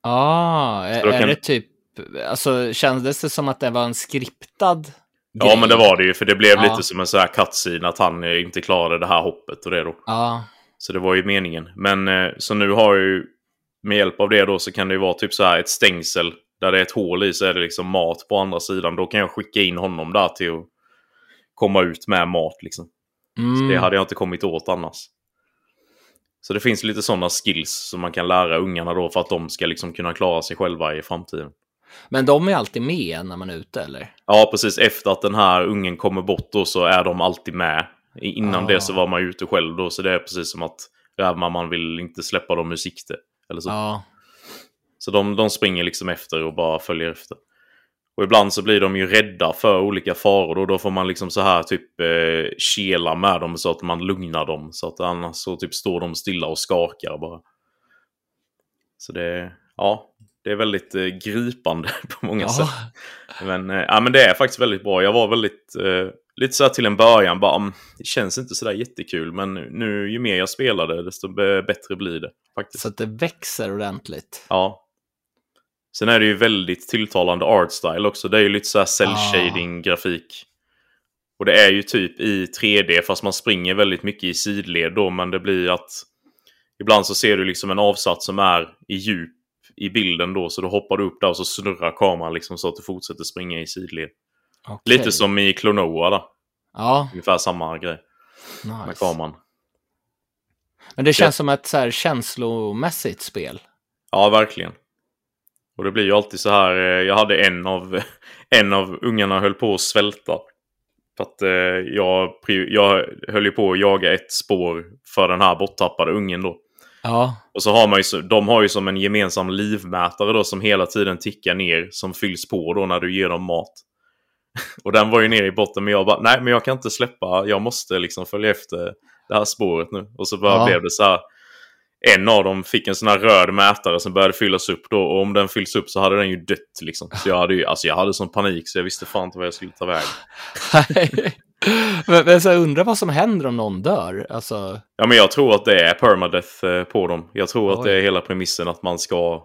Ah, är, Så då är kan- det typ, alltså kändes det som att det var en skriptad Ja grej? men det var det ju för det blev Ja. lite som en sån här cutscene att han eh, inte klarade det här hoppet och det då. Ja, Så det var ju meningen. Men eh, så nu har ju med hjälp av det då så kan det ju vara typ så här ett stängsel där det är ett hål i så är det liksom mat på andra sidan. Då kan jag skicka in honom där till att komma ut med mat liksom. mm. Så det hade jag inte kommit åt annars. Så det finns lite sådana skills som man kan lära ungarna då för att de ska liksom kunna klara sig själva i framtiden. Men de är alltid med när man är ute, eller? Ja, precis. Efter att den här ungen kommer bort då så är de alltid med. Innan Ah. det så var man ute själv då, så det är precis som att rävmamman vill inte släppa dem ur sikte. Eller så. Ja, Så de, de springer liksom efter och bara följer efter. Och ibland så blir de ju rädda för olika faror och då får man liksom så här typ eh, kela med dem så att man lugnar dem. Så att annars så typ står de stilla och skakar bara. Så det, ja, det är väldigt eh, gripande på många sätt. ja. Men, eh, ja, men det är faktiskt väldigt bra. Jag var väldigt, eh, lite så här till en början, bara, mm, det känns inte så där jättekul. Men nu ju mer jag spelade, desto bättre blir det faktiskt. så att det växer ordentligt. Ja. Sen är det ju väldigt tilltalande art style också. Det är ju lite så här cell Ah. grafik. Och det är ju typ i 3D fast man springer väldigt mycket i sidled då. Men det blir att ibland så ser du liksom en avsats som är i djup i bilden då. Så då hoppar du upp där och så snurrar kameran liksom så att du fortsätter springa i sidled. Okej. Lite som i Klonoa då. Ja, Ungefär samma grej med nice. kameran. Men det känns som ett så här känslomässigt spel. Ja, verkligen. Och det blir ju alltid så här. eh, Jag hade en av, en av ungarna höll på att svälta. För att eh, jag, jag höll ju på att jaga ett spår för den här borttappade ungen då. Ja, Och så har man ju, de har ju som en gemensam livmätare då som hela tiden tickar ner. Som fylls på då när du ger dem mat. Och den var ju nere i botten men jag bara, nej men jag kan inte släppa, jag måste liksom följa efter det här spåret nu. Och så bara Ja. blev det så här. En av dem fick en sån här röd mätare som började fyllas upp då. Och om den fylls upp så hade den ju dött liksom. Så jag hade ju, alltså jag hade sån panik så jag visste fan inte vad jag skulle ta vägen. men, men så jag undrar vad som händer om någon dör. Alltså, Ja men jag tror att det är permadeath eh, på dem. Jag tror att Oj. det är hela premissen att man ska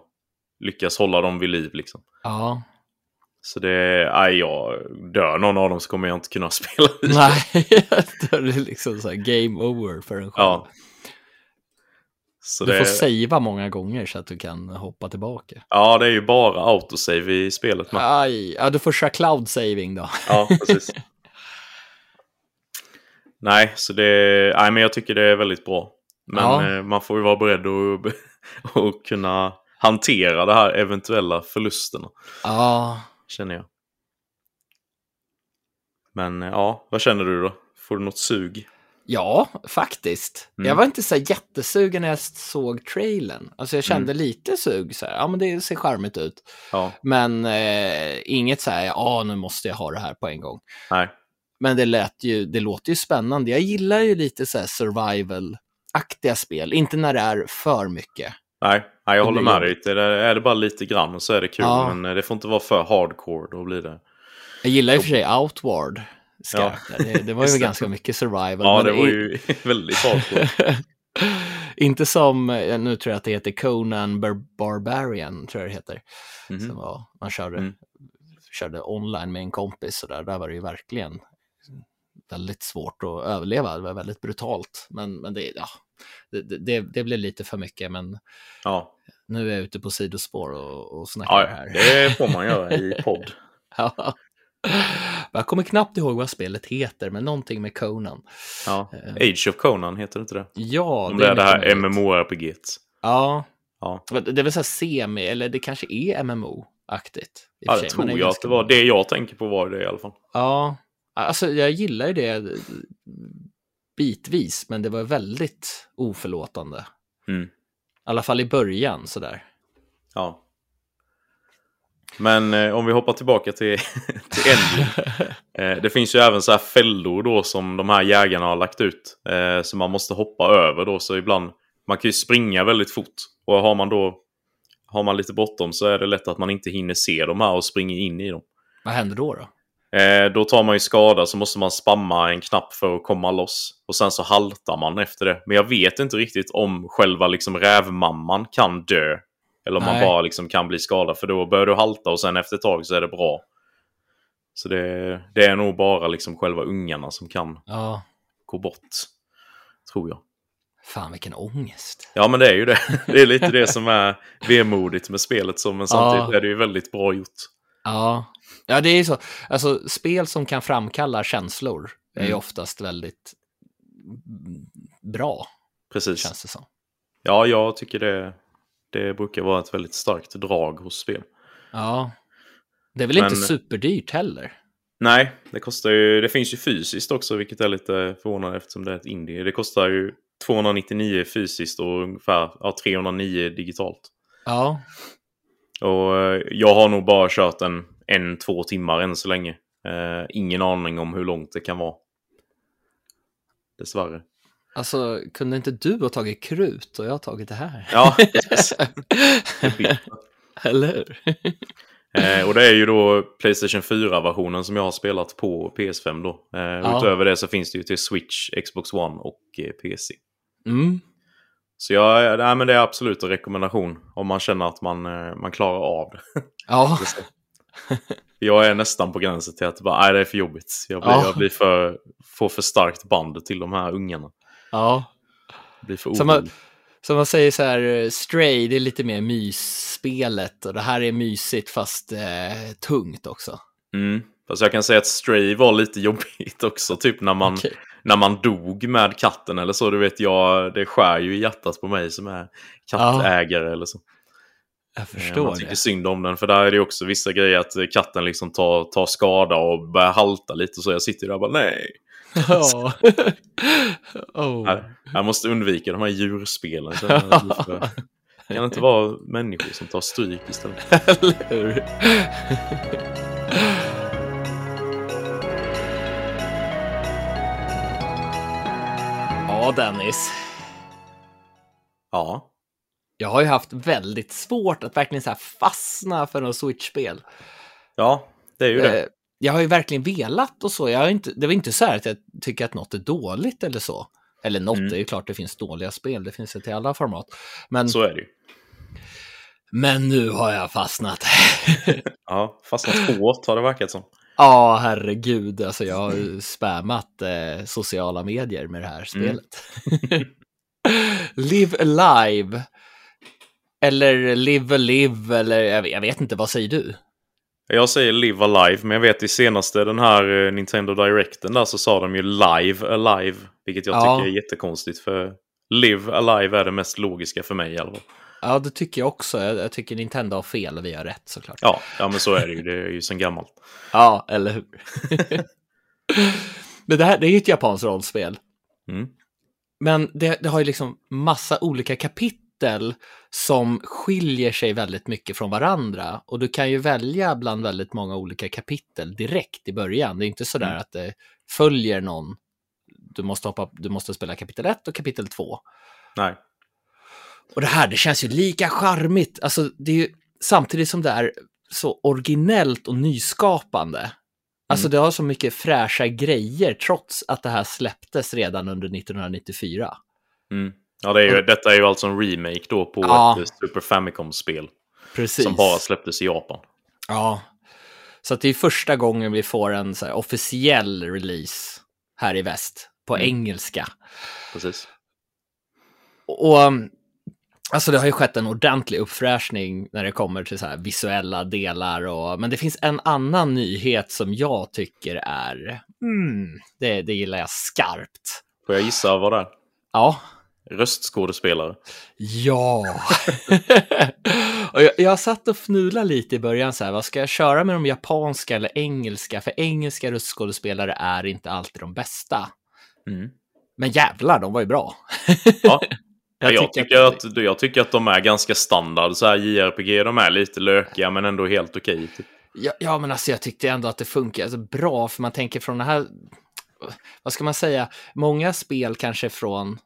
lyckas hålla dem vid liv liksom. ja. Så det, nej jag dör någon av dem så kommer jag inte kunna spela vidare. Nej, då är det liksom så här game over för en själv. Ja. Så Du det, får savea många gånger så att du kan hoppa tillbaka. ja, det är ju bara autosave i spelet. Men, Aj, ja, du får köra cloud saving då. ja, precis. nej, så det, nej, men jag tycker det är väldigt bra. Men Ja. eh, man får ju vara beredd att, att kunna hantera de här eventuella förlusterna, Ja, känner jag. Men eh, ja, vad känner du då? Får du något sug? Ja, faktiskt. Mm. Jag var inte så jättesugen när jag såg trailern. Alltså jag kände Mm. lite sug, så här, ja men det ser charmigt ut. Ja, Men eh, inget så här, ja nu måste jag ha det här på en gång. nej. Men det, lät ju, det låter ju spännande. Jag gillar ju lite så survival-aktiga spel, inte när det är för mycket. Nej, nej jag håller med dig. jobbigt. Det är, är det bara lite grann så är det kul. Ja. Men eh, det får inte vara för hardcore. Då blir det... Jag gillar i och för sig Outward. Ja. karaktär. Det, det var ju ganska mycket survival. Ja, det var ju väldigt hardcore. Inte som, nu tror jag att det heter Conan Bar- Barbarian, tror jag det heter. Mhm. Som var, man körde, Mm. körde online med en kompis så där. Där var det ju verkligen väldigt svårt att överleva. Det var väldigt brutalt. Men, men det, ja, det, det- det, det blev lite för mycket. Men Ja, nu är jag ute på sidospår och, och snackar ja här. det får man göra i podd. Ja. Jag kommer knappt ihåg vad spelet heter, men någonting med Conan. Ja. Eh. Age of Conan heter det inte det? Ja, Om det är det här. MMORPG. Ja, Ja, det är väl så här semi, eller det kanske är MMO-aktigt. ja det tror jag att det var. Det jag tänker på var det i alla fall. Ja, alltså jag gillar ju det bitvis, men det var väldigt oförlåtande. Mm. I alla fall i början sådär. Ja. Men eh, om vi hoppar tillbaka till, till Endling. Eh, det finns ju även så här fällor då som de här jägarna har lagt ut. Eh, som man måste hoppa över då. Så ibland, man kan ju springa väldigt fort. Och har man då har man lite bråttom så är det lätt att man inte hinner se de här och springer in i dem. Vad händer då? då? Eh, då tar man ju skada så måste man spamma en knapp för att komma loss. Och sen så haltar man efter det. Men jag vet inte riktigt om själva liksom rävmamman kan dö. Eller om man Nej. bara liksom kan bli skadad. För då börjar du halta och sen efter ett tag så är det bra. Så det, det är nog bara liksom själva ungarna som kan Ja, gå bort. Tror jag. fan vilken ångest. Ja men det är ju det. Det är lite det som är vemodigt med spelet. Så, men samtidigt Ja. är det ju väldigt bra gjort. Ja. ja, det är ju så. Alltså, spel som kan framkalla känslor är ju Mm. oftast väldigt bra, Precis. känns det som. Ja, jag tycker det, det brukar vara ett väldigt starkt drag hos spel. Ja. Det är väl Men- inte superdyrt heller? Nej, det kostar ju, det finns ju fysiskt också, vilket är lite förvånande eftersom det är ett indie. Det kostar ju 299 fysiskt och ungefär ja, 309 digitalt. Ja. Och eh, jag har nog bara kört en, en två timmar än så länge. Eh, ingen aning om hur långt det kan vara. Dessvärre. Alltså, kunde inte du ha tagit krut och jag har tagit det här? Ja, blir- Eller hur? Eh, och det är ju då Playstation 4-versionen som jag har spelat på PS5 då. Eh, Ja. Utöver det så finns det ju till Switch, Xbox One och eh, PC. Mm. Så jag, nej, men det är absolut en rekommendation om man känner att man, eh, man klarar av det. Ja, Jag är nästan på gränsen till att bara, nej, det är för jobbigt. Jag blir, Ja. jag blir för, får för starkt band till de här ungarna. Ja. Jag blir för Som man-. Som man säger så här, eh, Stray, det är lite mer mysspelet och det här är mysigt fast eh, tungt också. Mm. Fast jag kan säga att Stray var lite jobbigt också. Typ när man, Okej. när man dog med katten eller så. Du vet, jag, det skär ju i hjärtat på mig som är kattägare eller så. Jag Eh, förstår Man tycker det. synd om den. För där är det också vissa grejer att eh, katten liksom tar, tar skada och börjar halta lite. Så jag sitter där och bara nej. Ja. oh. Jag, måste undvika de här djurspelen. För- Det kan inte vara människor som tar stryk istället. Eller hur? ja, Dennis. Ja. Jag har ju haft väldigt svårt att verkligen så här fastna för något Switch-spel. Ja, det är ju det. Jag har ju verkligen velat och så. Jag har inte, det var inte så här att jag tycker att något är dåligt eller så. Eller något, Mm. det är ju klart det finns dåliga spel, det finns det till alla format. Men, Så är det ju. men nu har jag fastnat. Ja, fastnat hårt har det verkat som. Ja, herregud, alltså jag har ju spammat eh, sociala medier med det här spelet. live alive. Eller live alive, eller jag vet, jag vet inte, vad säger du? Jag säger live alive, men jag vet i senaste den här eh, Nintendo Directen där så sa de ju live alive. Vilket jag Ja. tycker är jättekonstigt för live alive är det mest logiska för mig i alla fall. Ja, det tycker jag också. Jag, jag tycker Nintendo har fel och vi har rätt såklart. Ja, ja men så är det ju. Det är ju sen gammalt. Ja, eller hur? Men det här det är ju ett japanskt rollspel. Mm. Men det, det har ju liksom massa olika kapitel som skiljer sig väldigt mycket från varandra. Och du kan ju välja bland väldigt många olika kapitel direkt i början. Det är inte sådär Mm. att det följer någon. Du måste, hoppa, du måste spela kapitel 1 och kapitel 2. Nej. Och det här, det känns ju lika charmigt. Alltså, det är ju samtidigt som det är så originellt och nyskapande. Alltså, Mm. det har så mycket fräscha grejer trots att det här släpptes redan under 1994. Mm. Ja, det är ju, detta är ju alltså en remake då på Ja. ett eh, Super Famicom-spel. Precis. Som bara släpptes i Japan. Ja. Så att det är första gången vi får en så här, officiell release här i väst på Mm. engelska. Precis. Och um, alltså det har ju skett en ordentlig uppfräschning när det kommer till så här visuella delar. Och, men det finns en annan nyhet som jag tycker är, mm, det, det gillar jag skarpt. Får jag gissa vad det är? Ja. Röstskådespelare. Ja. och jag, jag satt och fnulade lite i början så här, vad ska jag köra med de japanska eller engelska? För engelska röstskådespelare är inte alltid de bästa. Mm. Men jävlar, de var ju bra. Ja. Jag, jag, tycker tycker att, jag tycker att de är ganska standard. Så här JRPG, de är lite lökiga men ändå helt okej. typ. Ja, ja, men alltså jag tyckte ändå att det funkar alltså, bra, för man tänker från det här, vad ska man säga, många spel kanske från,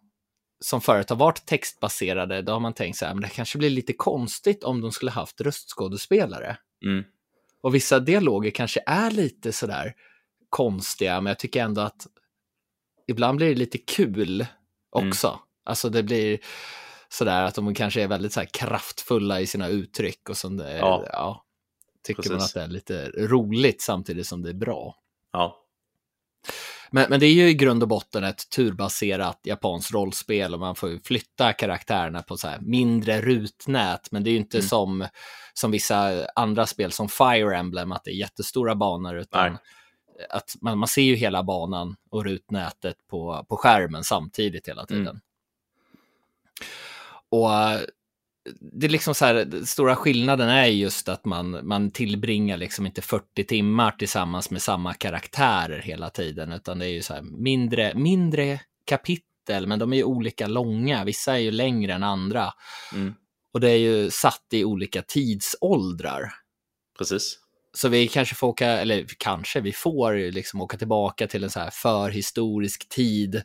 som förut har varit textbaserade, då har man tänkt så här, men det kanske blir lite konstigt om de skulle haft röstskådespelare. Mm. Och vissa dialoger kanske är lite sådär konstiga, men jag tycker ändå att ibland blir det lite kul också. Alltså det blir sådär att de kanske är väldigt så här kraftfulla i sina uttryck och sånt där. Ja. Ja. Tycker man Precis. att det är lite roligt samtidigt som det är bra. Ja. Men, men det är ju i grund och botten ett turbaserat japanskt rollspel och man får flytta karaktärerna på så här mindre rutnät. Men det är ju inte Mm. som, som vissa andra spel som Fire Emblem, att det är jättestora banor, utan Nej. att man, man ser ju hela banan och rutnätet på, på skärmen samtidigt hela tiden. Mm. Och det är liksom så här, stora skillnaden är just att man, man tillbringar liksom inte 40 timmar tillsammans med samma karaktärer hela tiden, utan det är ju så här mindre, mindre kapitel, men de är ju olika långa. Vissa är ju längre än andra. Mm. Och det är ju satt i olika tidsåldrar. Precis. Så vi kanske får åka, eller kanske, vi får ju liksom åka tillbaka till en så här förhistorisk tid.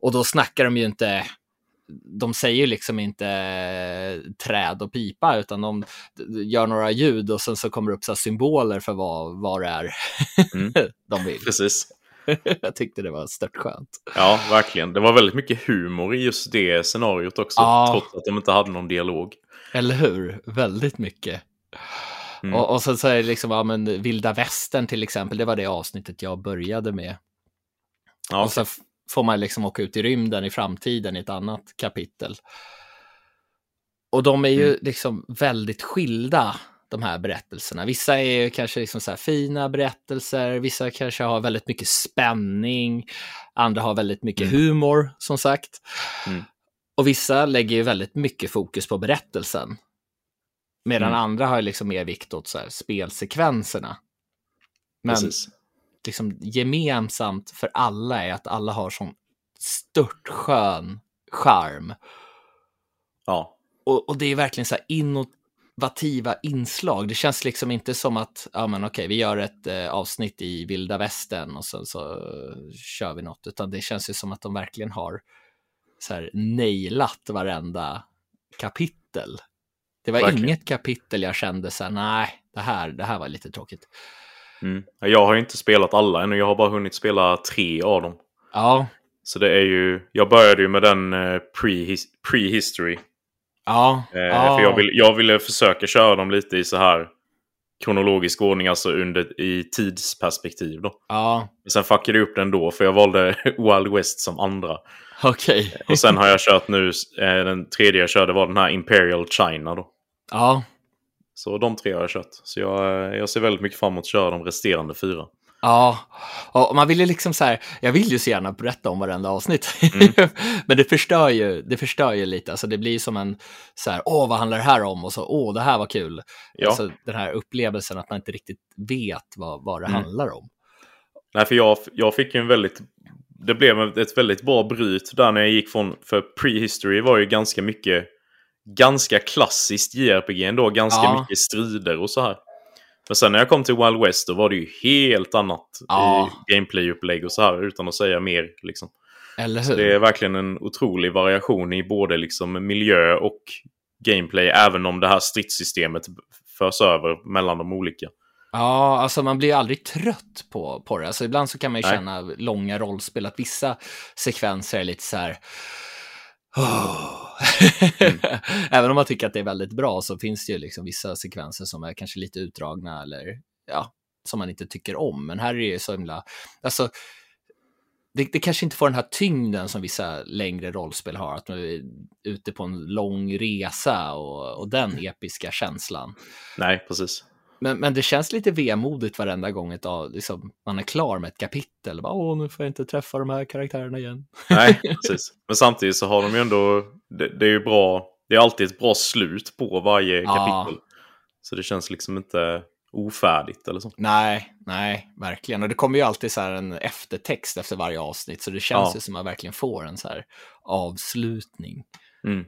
Och då snackar de ju inte, de säger ju liksom inte eh, träd och pipa, utan de gör några ljud och sen så kommer det upp så här symboler för vad, vad det är Mm. de vill. Precis. jag tyckte det var stört skönt. Ja, verkligen. Det var väldigt mycket humor i just det scenariot också, Ja. trots att de inte hade någon dialog. Eller hur? Väldigt mycket. Mm. Och, och så, så är det liksom, ja men vilda västern till exempel, det var det avsnittet jag började med. Ja, Och f- får man liksom åka ut i rymden i framtiden i ett annat kapitel. Och de är ju Mm. liksom väldigt skilda, de här berättelserna. Vissa är ju kanske liksom så här fina berättelser, vissa kanske har väldigt mycket spänning, andra har väldigt mycket Mm. humor, som sagt. Mm. Och vissa lägger ju väldigt mycket fokus på berättelsen. Medan Mm. andra har liksom mer vikt åt så spelsekvenserna. Men precis. Liksom gemensamt för alla är att alla har sån störtskön charm. Ja, Och, och det är verkligen så här innovativa inslag. Det känns liksom inte som att, ja men okej, vi gör ett eh, avsnitt i vilda västern och sen så eh, kör vi något, utan det känns ju som att de verkligen har så här nailat varenda kapitel. Det var Verkligen. inget kapitel jag kände så här, nej, det här, det här var lite tråkigt. Mm. Jag har inte spelat alla ännu, jag har bara hunnit spela tre av dem. Ja, Så det är ju, jag började ju med den eh, pre-his- pre-history. ja, Eh, ja. För jag, vill, jag ville försöka köra dem lite i så här kronologisk ordning, alltså under, i tidsperspektiv då. Ja, Men sen fuckade jag upp den då, för jag valde Wild West som andra. okej. Och sen har jag kört nu, eh, den tredje jag körde var den här Imperial China då. Ja, Så de tre har jag kört. Så jag, eh, jag ser väldigt mycket fram emot att köra de resterande fyra. Ja, och man vill ju liksom så här, jag vill ju så gärna berätta om varenda avsnitt, Mm. men det förstör ju, det förstör ju lite, alltså det blir som en så här, åh vad handlar det här om? Och så, åh det här var kul. Ja. Alltså den här upplevelsen att man inte riktigt vet vad, vad det Mm. handlar om. Nej, för jag, jag fick ju en väldigt... Det blev ett väldigt bra bryt där när jag gick från... För prehistory var ju ganska mycket... Ganska klassiskt JRPG ändå. Ganska Ja. mycket strider och så här. Men sen när jag kom till Wild West då var det ju helt annat Ja. i gameplay-upplägg och så här utan att säga mer. Liksom. Det är verkligen en otrolig variation i både liksom miljö och gameplay. Även om det här stridssystemet förs över mellan de olika. Ja, alltså man blir aldrig trött på, på det. Alltså ibland så kan man ju Nej. känna långa rollspel, att vissa sekvenser är lite så här... Mm. Även om man tycker att det är väldigt bra så finns det ju liksom vissa sekvenser som är kanske lite utdragna eller ja, som man inte tycker om. Men här är det ju så himla, alltså det, det kanske inte får den här tyngden som vissa längre rollspel har, att man är ute på en lång resa och, och den episka känslan. Nej, precis. Men, men det känns lite vemodigt varenda gång ett, av- liksom, man är klar med ett kapitel. Bara, Åh, nu får jag inte träffa de här karaktärerna igen. Nej, precis. Men samtidigt så har de ju ändå... Det, det är ju bra... Det är alltid ett bra slut på varje Ja. kapitel. Så det känns liksom inte ofärdigt eller så. Nej, nej, verkligen. Och det kommer ju alltid så en eftertext efter varje avsnitt, så det känns Ja. ju som att man verkligen får en så här avslutning. Mm.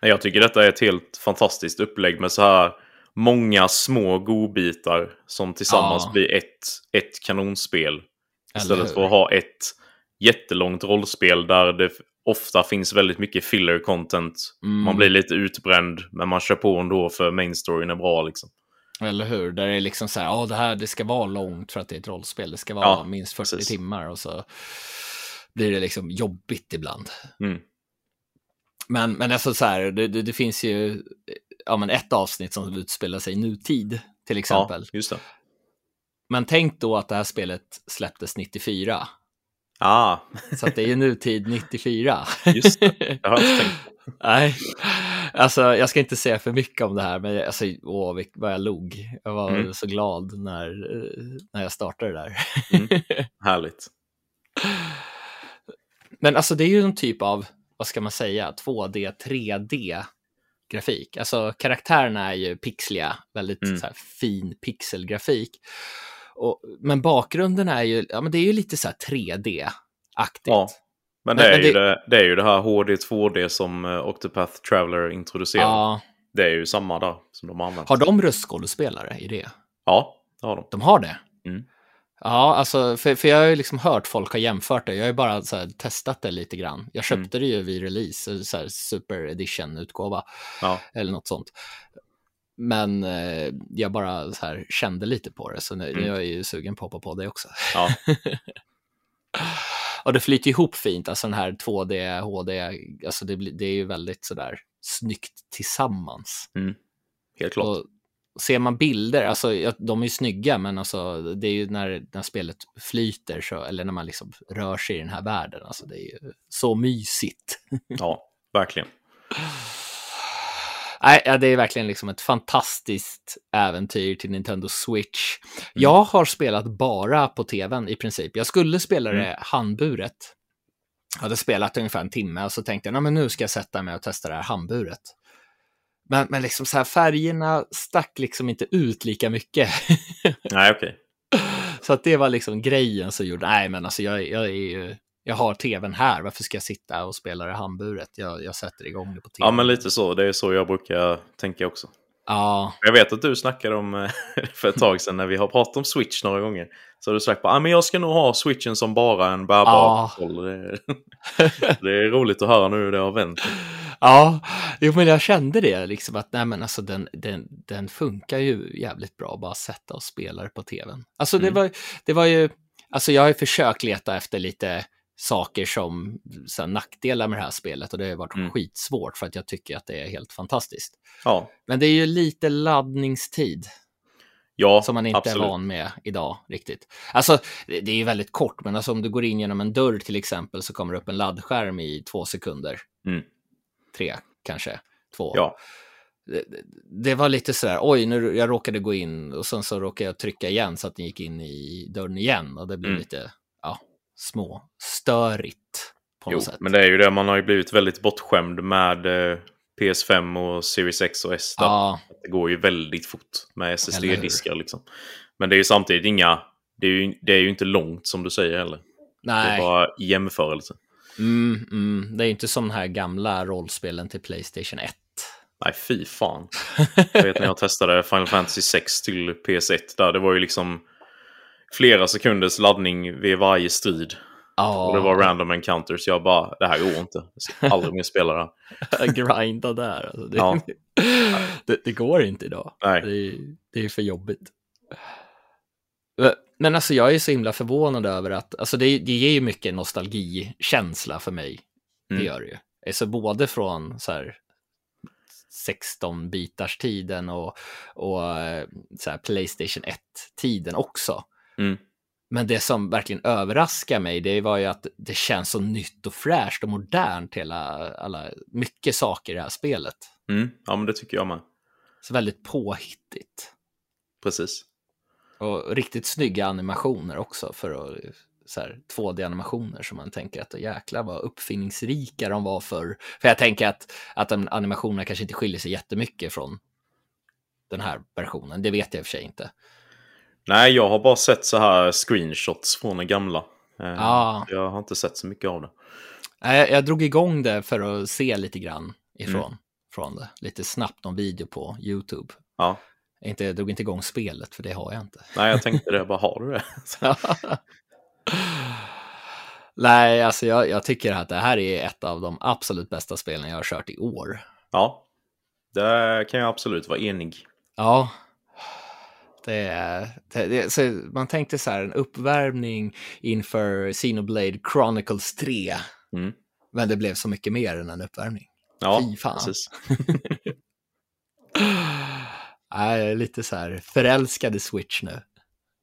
Jag tycker detta är ett helt fantastiskt upplägg med så här många små godbitar som tillsammans Ja. blir ett, ett kanonspel. Istället för att ha ett jättelångt rollspel där det ofta finns väldigt mycket filler content. Mm. Man blir lite utbränd, men man kör på ändå för main storyn är bra liksom. Eller hur? Där det är liksom så här, ja, det här det ska vara långt för att det är ett rollspel. Det ska vara Ja, minst 40 precis. timmar och så blir det liksom jobbigt ibland. Mm. Men, men alltså så här, det, det, det finns ju ja, men ett avsnitt som utspelar sig i nutid, till exempel. Ja, just det. Men tänk då att det här spelet släpptes 94. Ah, Så det är ju nutid 94. just det. Jag har inte tänkt. Nej, alltså jag ska inte säga för mycket om det här, men alltså, åh, vad jag log. Jag var Mm. så glad när, när jag startade det där. Härligt. Men alltså det är ju en typ av, vad ska man säga, 2D, 3D grafik. Alltså karaktärerna är ju pixliga, väldigt Mm. här, fin pixelgrafik. Och, men bakgrunden är ju, ja men det är ju lite så här 3D-aktigt. Ja. Men, Men- det, är men ju det- det, det är ju det här HD 2D som eh, Octopath Traveler introducerar. Ja. Det är ju samma där som de har använt. Har de röstskådespelare i det? Ja, det har de. De har det? Mm. Ja, alltså, för, för jag har ju liksom hört folk ha jämfört det. Jag har ju bara här, testat det lite grann. Jag Mm. köpte det ju vid release, så här super edition-utgåva Ja. eller något sånt. Men eh, jag bara så här, kände lite på det, så nu, Mm. nu är jag ju sugen på att hoppa på det också. Ja. Och det flyter ihop fint, alltså den här 2D, HD, alltså det, det är ju väldigt sådär snyggt tillsammans. Helt klart. Och ser man bilder, alltså ja, de är ju snygga, men alltså det är ju när, när spelet flyter, så, eller när man liksom rör sig i den här världen, alltså det är ju så mysigt. Ja, verkligen. Nej, ja, det är verkligen liksom ett fantastiskt äventyr till Nintendo Switch. Jag har spelat bara på tvn i princip. Jag skulle spela det handburet. Jag hade spelat ungefär en timme och så tänkte jag, "Nej, men nu ska jag sätta mig och testa det här handburet. Men, men liksom så här, färgerna stack liksom inte ut lika mycket. Nej, okej. så att det var liksom grejen som gjorde, nej men alltså jag, jag är ju, jag har tvn här, varför ska jag sitta och spela det handburet? Jag, jag sätter igång det på tvn. Ja, men lite så. Det är så jag brukar tänka också. Ja, Jag vet att du snackade om eh, för ett tag sedan när vi har pratat om Switch några gånger. Så har du sagt att ah, men jag ska nog ha Switchen som bara en bärbar Ja. konsol. Det, är- det är roligt att höra nu hur det har vänt. Ja, jo, men jag kände det liksom att nej, men alltså den, den, den funkar ju jävligt bra bara sätta och spela det på tvn. Alltså det Mm. var, det var ju, alltså jag har ju försökt leta efter lite saker som så här, nackdelar med det här spelet och det har varit Mm. skitsvårt för att jag tycker att det är helt fantastiskt. Ja, Men det är ju lite laddningstid ja som man inte absolut. är van med idag riktigt. Alltså, det är ju väldigt kort, men alltså om du går in genom en dörr till exempel så kommer det upp en laddskärm i två sekunder. Mm. Tre, kanske. Två. Ja, Det, var lite sådär, oj, nu jag råkade gå in och sen så råkade jag trycka igen så att den gick in i dörren igen och det blev Mm. lite, ja, små störigt på jo, något sätt. men det är ju det. Man har ju blivit väldigt bortskämd med eh, PS5 och Series X och S. Ja, Det går ju väldigt fort med SSD-diskar liksom. Men det är ju samtidigt inga... Det är ju, det är ju inte långt som du säger heller. Det är nej, bara i jämförelse. Mm, mm, det är inte som de här gamla rollspelen till Playstation 1. Nej, fy fan. Jag vet när jag testade Final Fantasy 6 till PS1 där. Det var ju liksom flera sekunders laddning vid varje strid. Ja, Och det var random encounters. Jag bara, det här går inte. Jag ska aldrig mer spela det här. grinda där. Alltså, det, Ja. det, det går inte idag. Nej. Det är, det är för jobbigt. Men alltså jag är så himla förvånad över att, alltså det, det ger ju mycket nostalgikänsla för mig. Det Mm. gör det ju. Alltså både från så här 16-bitars tiden och, och eh, så här Playstation 1-tiden också. Mm. Men det som verkligen överraskar mig, det var ju att det känns så nytt och fräscht och modernt, hela, alla, mycket saker i det här spelet. Mm. Ja, men det tycker jag med. Så väldigt påhittigt. Precis. Och riktigt snygga animationer också för att, så här, 2D-animationer som man tänker att jäklar vad uppfinningsrika de var för. För jag tänker att, att animationerna kanske inte skiljer sig jättemycket från den här versionen. Det vet jag i och för sig inte. Nej, jag har bara sett så här screenshots från den gamla. Ja. Jag har inte sett så mycket av det. Jag, jag drog igång det för att se lite grann ifrån från det. Lite snabbt någon video på YouTube. Ja. Jag inte, jag drog inte igång spelet, för det har jag inte. Nej, jag tänkte det. Bara, har du det? Nej, alltså jag, jag tycker att det här är ett av de absolut bästa spelen jag har kört i år. Ja, det kan jag absolut vara enig. Ja, det är, det, det, så man tänkte så här, en uppvärmning inför Xenoblade Chronicles 3. Mm. Men det blev så mycket mer än en uppvärmning. Ja, Fy fan. precis. Jag är lite så här förälskad i Switch nu.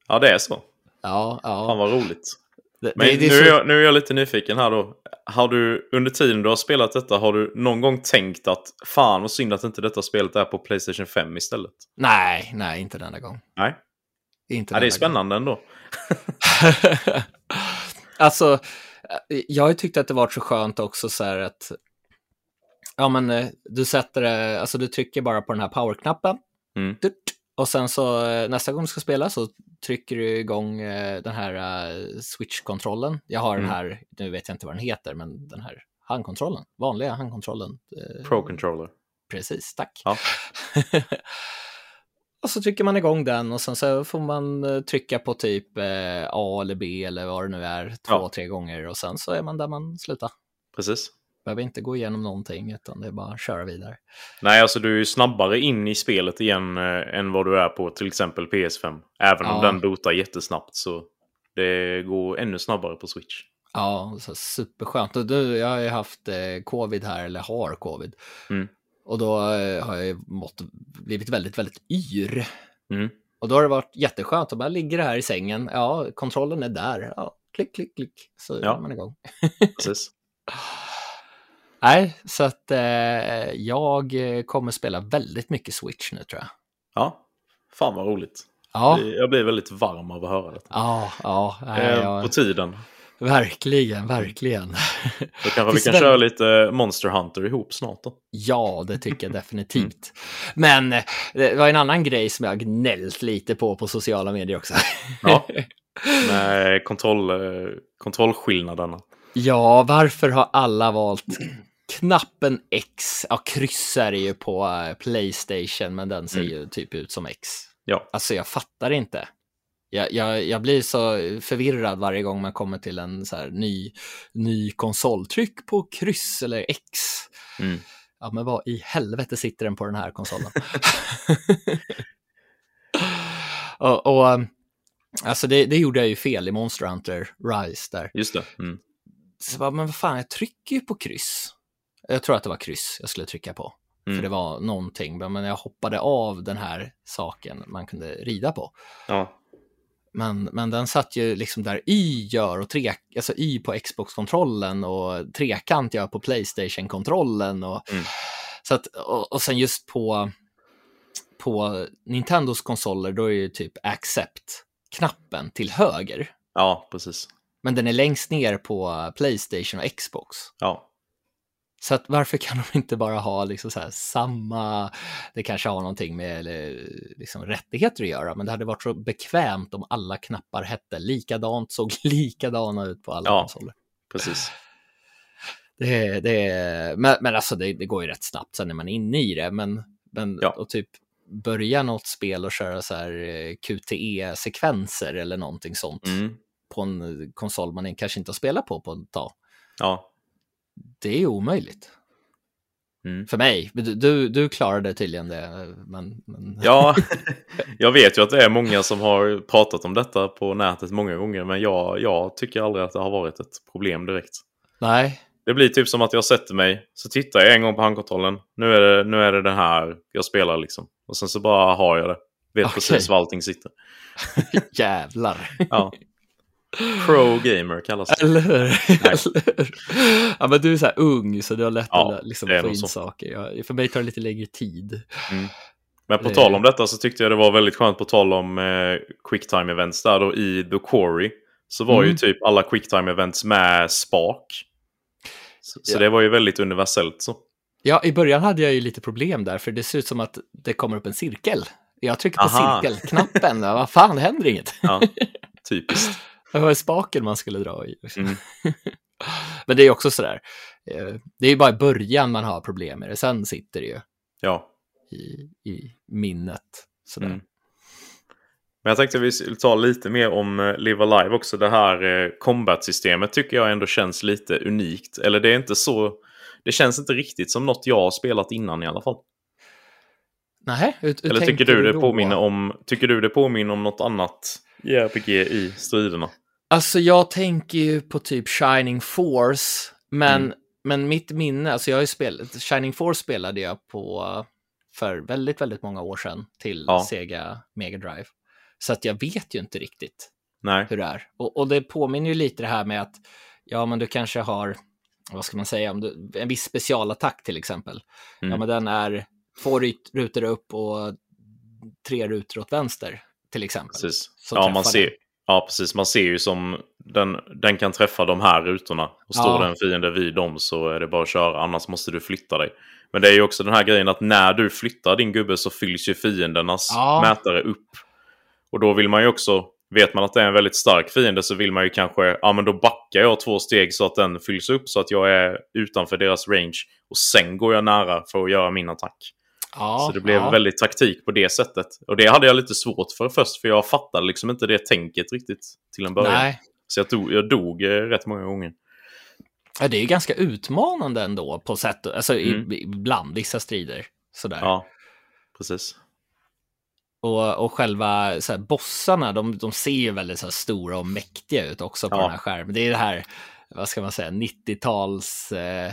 Ja, det är så. Ja, Fan ja. vad roligt. Det, Men det, det nu, är är så, jag, nu är jag lite nyfiken här då. Har du under tiden du har spelat detta, har du någon gång tänkt att fan vad synd att inte detta spelet är på Playstation 5 istället? Nej, nej, inte denna gång. Nej, Inte ja, det är denna gång. spännande ändå. alltså, jag har ju tyckt att det varit så skönt också så här att ja, men eh, du sätter det, alltså du trycker bara på den här powerknappen Mm. Och sen så eh, nästa gång du ska spela så trycker du igång eh, den här eh, switch-kontrollen. Jag har Mm. den här, nu vet jag inte vad den heter, men den här handkontrollen, vanliga handkontrollen. eh, Pro Controller. Precis, tack. Ja. och så trycker man igång den och sen så får man trycka på typ A eller B eller vad det nu är två, Ja. tre gånger och sen så är man där man slutar. Precis. Behöver inte gå igenom någonting utan det är bara att köra vidare. Nej, alltså du är ju snabbare in i spelet igen eh, än vad du är på till exempel PS5. Även om Ja. den botar jättesnabbt så Det går ännu snabbare på Switch. Ja, så superskönt. Och du, jag har ju haft eh, covid här, eller har covid. Mm. Och då eh, har jag mått, blivit väldigt, väldigt yr. Mm. Och då har det varit jätteskönt att bara ligga här i sängen. Ja, kontrollen är där. Ja, klick, klick, klick. Så Ja. är man igång. Precis. Nej, så att eh, jag kommer spela väldigt mycket Switch nu tror jag. Ja, fan vad roligt. Ja, Jag blir väldigt varm av att höra detta. ja, ja, nej, Eh, ja På tiden. verkligen, verkligen. Då kanske vi kan köra lite Monster Hunter ihop snart då. Ja, det tycker jag definitivt. Men eh, det var en annan grej som jag gnällt lite på på sociala medier också. Ja. Med kontroll, eh, kontrollskillnaderna. Ja, varför har alla valt knappen X? Ja, kryss är det ju på eh, Playstation, men den ser Mm. ju typ ut som X. Ja. Alltså, jag fattar inte. Jag, jag, jag blir så förvirrad varje gång man kommer till en så ny, ny konsol. Tryck på kryss eller X. Mm. Ja, men vad i helvete sitter den på den här konsolen? och, och um, alltså det, det gjorde jag ju fel i Monster Hunter Rise där. Just det. Mm. Så bara, men vad fan, jag trycker ju på kryss. Jag tror att det var kryss jag skulle trycka på. Mm. För det var någonting, men jag hoppade av den här saken man kunde rida på. Ja. Men, men den satt ju liksom där Y gör och tre, alltså Y på Xbox-kontrollen och trekant gör på Playstation-kontrollen. Och, Mm. så att, och, och sen just på, på Nintendos konsoler, då är ju typ accept-knappen till höger. ja, precis. Men den är längst ner på Playstation och Xbox. Ja. Så att varför kan de inte bara ha liksom så här samma, det kanske har någonting med eller, liksom rättigheter att göra, men det hade varit så bekvämt om alla knappar hette likadant, såg likadana ut på alla Ja. konsoler. Precis. Det, det, men, men alltså det, det går ju rätt snabbt sen när man är inne i det, men, men Ja. och typ börja något spel och köra så här eh, QTE-sekvenser eller någonting sånt Mm. på en konsol man kanske inte har spelat på på ett tag. Ja. Det är omöjligt. Mm. För mig. Du, du, klarade tydligen det. Men, men... Ja, jag vet ju att det är många som har pratat om detta på nätet många gånger, men jag, jag tycker aldrig att det har varit ett problem direkt. Nej, Det blir typ som att jag sätter mig, så tittar jag en gång på handkontrollen. Nu är det, nu är det den här jag spelar liksom. Och sen så bara har jag det. Vet Okej. precis var allting sitter. jävlar. Ja. Pro gamer kallas det. Eller hur? Eller hur? Ja, men du är så här ung så du har lätt Ja, att liksom få in så. saker. Jag, för mig tar det lite längre tid. Men på Det- tal om detta så tyckte jag det var väldigt skönt på tal om eh, quicktime events där då i The Quarry. Så var ju Mm. typ alla quicktime events med spak. Så, så Ja. det var ju väldigt universellt så. Ja, i början hade jag ju lite problem där, för det ser ut som att det kommer upp en cirkel. Jag trycker på Aha. cirkelknappen, vad fan, händer inget. Ja, typiskt. Det var spaken man skulle dra i. liksom. Mm. Men det är också sådär, eh, det är ju bara i början man har problem med det, sen sitter det ju Ja. i, i minnet. Sådär. Mm. Men jag tänkte vi skulle ta lite mer om eh, Live Alive också. Det här eh, combat-systemet tycker jag ändå känns lite unikt. Eller det är inte så... Det känns inte riktigt som något jag har spelat innan i alla fall. Nej, hur, hur Eller tycker du det då? påminner om, tycker du det påminner om något annat JRPG i striderna? Alltså jag tänker ju på typ Shining Force, men, Mm. men mitt minne, alltså jag har ju spelat, Shining Force spelade jag på för väldigt, väldigt många år sedan till Ja. Sega Mega Drive. Så att jag vet ju inte riktigt Nej. hur det är. Och, och det påminner ju lite det här med att, ja men du kanske har, vad ska man säga, om du, en viss specialattack till exempel. Mm. Ja men den är två rut- rutor upp och tre rutor åt vänster till exempel. Precis. Ja, man ser, den. ja, precis. Man ser ju som den, den kan träffa de här rutorna. Och står Ja. det en fiende vid dem så är det bara att köra. Annars måste du flytta dig. Men det är ju också den här grejen att när du flyttar din gubbe så fylls ju fiendernas Ja. mätare upp. Och då vill man ju också, vet man att det är en väldigt stark fiende så vill man ju kanske, ja men då backar jag två steg så att den fylls upp så att jag är utanför deras range. Och sen går jag nära för att göra min attack. Ja, Så det blev ja. väldigt taktik på det sättet. Och det hade jag lite svårt för först, för jag fattade liksom inte det tänket riktigt till en början. Nej, Så jag dog, jag dog eh, rätt många gånger. Ja, det är ju ganska utmanande ändå på sätt, alltså Mm. ibland, vissa strider. Sådär. Ja, precis. Och, och själva så här, bossarna, de, de ser ju väldigt så här, stora och mäktiga ut också på Ja. den här skärmen. Det är det här, vad ska man säga, 90-tals eh,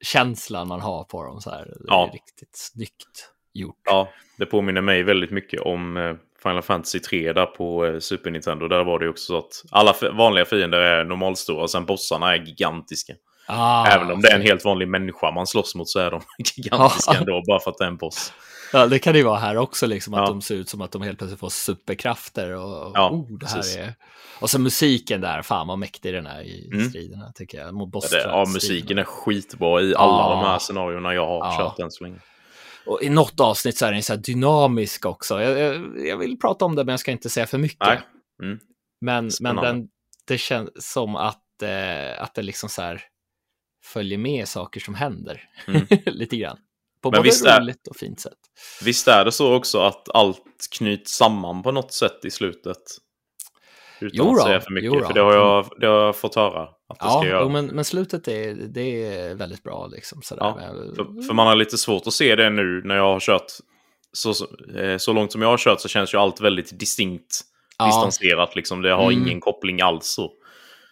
känslan man har på dem. Så här. Det Ja. riktigt snyggt gjort. Ja, det påminner mig väldigt mycket om eh, Final Fantasy 3 där på eh, Super Nintendo. Där var det också så att alla vanliga fiender är normalstora och sen bossarna är gigantiska. Ah, Även om det är en helt vanlig människa man slåss mot så är de gigantiska Ja. ändå bara för att det är en boss. Ja, det kan det ju vara här också, liksom, att Ja. de ser ut som att de helt plötsligt får superkrafter. Och, Ja, oh, det här precis. är... och så musiken där, fan vad mäktig den är i Mm. striderna, tycker jag. Mot Ja, det, ja, boss musiken är skitbra i alla Ja. de här scenarierna jag har Ja. kört än så länge. Och i något avsnitt så är den så här dynamisk också. Jag, jag, jag vill prata om det, men jag ska inte säga för mycket. Mm. Men, men den, det känns som att, eh, att det liksom så här följer med saker som händer. Mm. Lite grann. På Men både visst är- roligt och fint sätt. Visst är det så också att allt knyts samman på något sätt i slutet? Utan Jo att säga för mycket, jo då. för det har, jag, det har jag fått höra att det Ja, ska göra. men, men slutet är, det är väldigt bra. Liksom, sådär. Ja, För, för man har lite svårt att se det nu när jag har kört. Så, så, eh, så långt som jag har kört så känns ju allt väldigt distinkt Ja. distanserat. Liksom. Det har Mm. ingen koppling alls. Så. så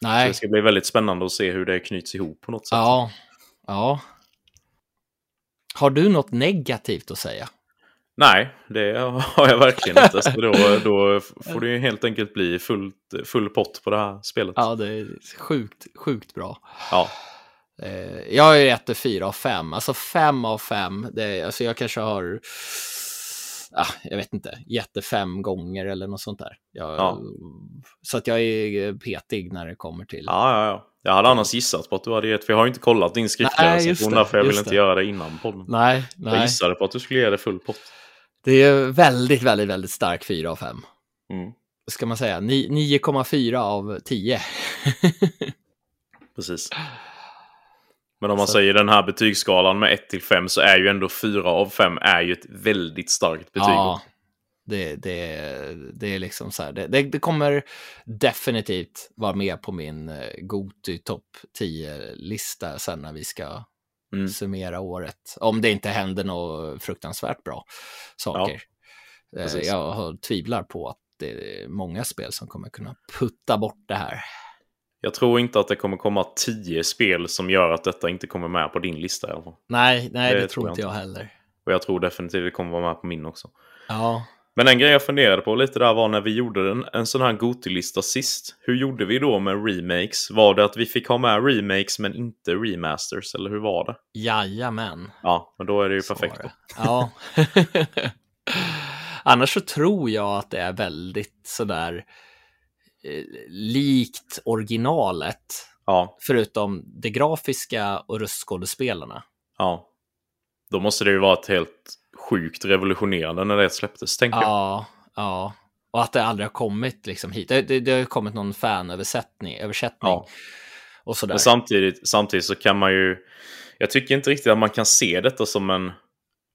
Nej, det ska bli väldigt spännande att se hur det knyts ihop på något sätt. ja, ja. Har du något negativt att säga? Nej, det har jag verkligen inte. Så då, då får det ju helt enkelt bli fullt, full pott på det här spelet. Ja, det är sjukt, sjukt bra. Ja. Eh, jag är rätt 4 av 5. Alltså 5 av 5. Det, alltså jag kanske har, ah, jag vet inte, det fem gånger eller något sånt där. Jag, Ja. Så att jag är petig när det kommer till... Ja, ja, ja. Jag hade annars gissat på att du hade gett, för jag har ju inte kollat din skriftliga Nej, recension därför jag ville inte det. göra det innan podden. Nej, Jag nej. gissade på att du skulle ge det full pott. Det är väldigt, väldigt, väldigt stark 4 av 5. Mm, Ska man säga. Ni- 9,4 av 10. precis. Men om man Så- säger den här betygsskalan med 1 till 5 så är ju ändå 4 av 5 är ju ett väldigt starkt betyg. Ja, det, det, det är liksom så här. Det, det, kommer definitivt vara med på min eh, Goty topp 10-lista sen när vi ska Mm. summera året. Om det inte händer något fruktansvärt bra saker. Eh, precis. jag tvivlar på att det är många spel som kommer kunna putta bort det här. Jag tror inte att det kommer komma 10 spel som gör att detta inte kommer med på din lista i alla fall. Nej, nej Det det, tror tror jag inte jag heller. Och jag tror definitivt det kommer vara med på min också. Ja, Men en grej jag funderade på lite där var när vi gjorde en, en sån här Goty-lista sist. Hur gjorde vi då med remakes? Var det att vi fick ha med remakes men inte remasters? Eller hur var det? jajamän. Ja, men då är det ju Så perfekt. det. Ja. Annars så tror jag att det är väldigt sådär eh, likt originalet. Ja, Förutom det grafiska och röstskådespelarna. ja. Då måste det ju vara ett helt sjukt revolutionerande när det släpptes, tänker jag. Ja, ja. Och att det aldrig har kommit liksom hit. Det, det, det har ju kommit någon fanöversättning översättning Ja. och sådär. Men samtidigt, samtidigt så kan man ju... Jag tycker inte riktigt att man kan se detta som en